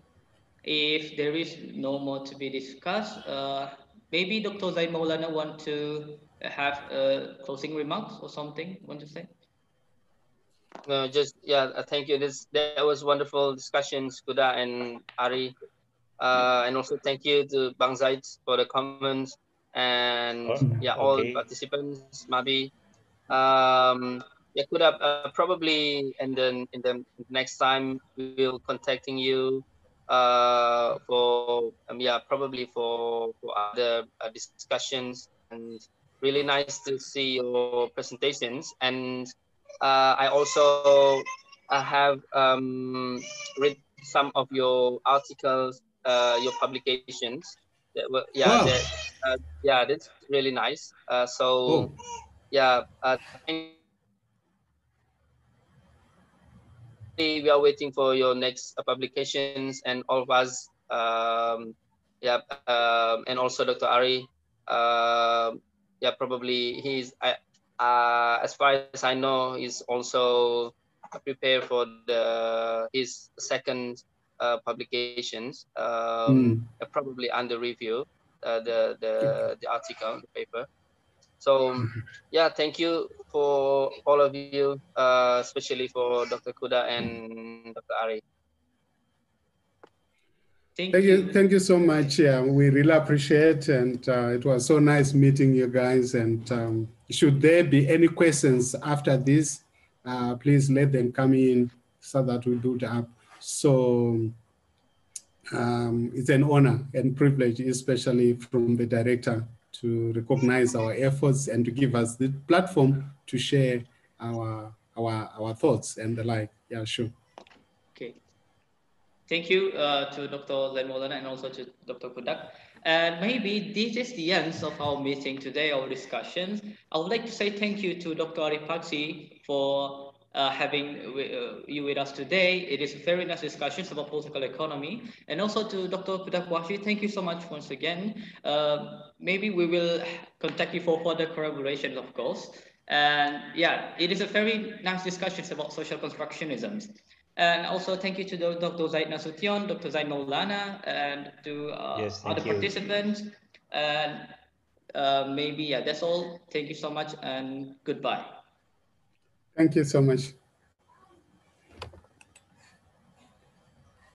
if there is no more to be discussed, uh, maybe Dr. Zain Maulana want to have uh, closing remarks or something want to say? No, just yeah. Uh, thank you. This that was wonderful discussions, Kuda and Arie, uh, and also thank you to Bang Zaid for the comments and oh, yeah, all okay. participants, Mahbi, um, yeah, could have uh, probably and then in the next time we will contacting you uh, for um, yeah probably for, for other uh, discussions. And really nice to see your presentations. And uh, I also I have um, read some of your articles uh, your publications. That were yeah wow. that, uh, yeah that's really nice. Uh, so oh yeah, uh, we are waiting for your next uh, publications and all of us. Um, yeah, um, and also Dr. Arie. Uh, yeah, probably he's. Uh, as far as I know, he's also prepared for the his second uh, publications. Um, mm. Probably under review. Uh, the the the article, the paper. So yeah, thank you for all of you, uh, especially for Dr. Kuda and Dr. Arie. Thank, thank you. you. Thank you so much. Yeah, we really appreciate and uh, it was so nice meeting you guys. And um, should there be any questions after this, uh, please let them come in so that we build up. So um, it's an honor and privilege, especially from the director to recognize our efforts and to give us the platform to share our our our thoughts and the like. Yeah, sure. Okay. Thank you uh, to Dr. Len Maulana and also to Dr. Kudak. And maybe this is the end of our meeting today, our discussions. I would like to say thank you to Dr. Arif Paksi for uh, having uh, you with us today. It is a very nice discussion about political economy. And also to Dr. Kudakwashe, thank you so much once again. Uh, maybe we will contact you for further collaboration, of course. And yeah, it is a very nice discussion about social constructionism. And also thank you to Dr. Zaid Nasution, Dr. Zain Maulana, and to uh, yes, other you. participants. And uh, maybe, yeah, that's all. Thank you so much and goodbye. Thank you so much.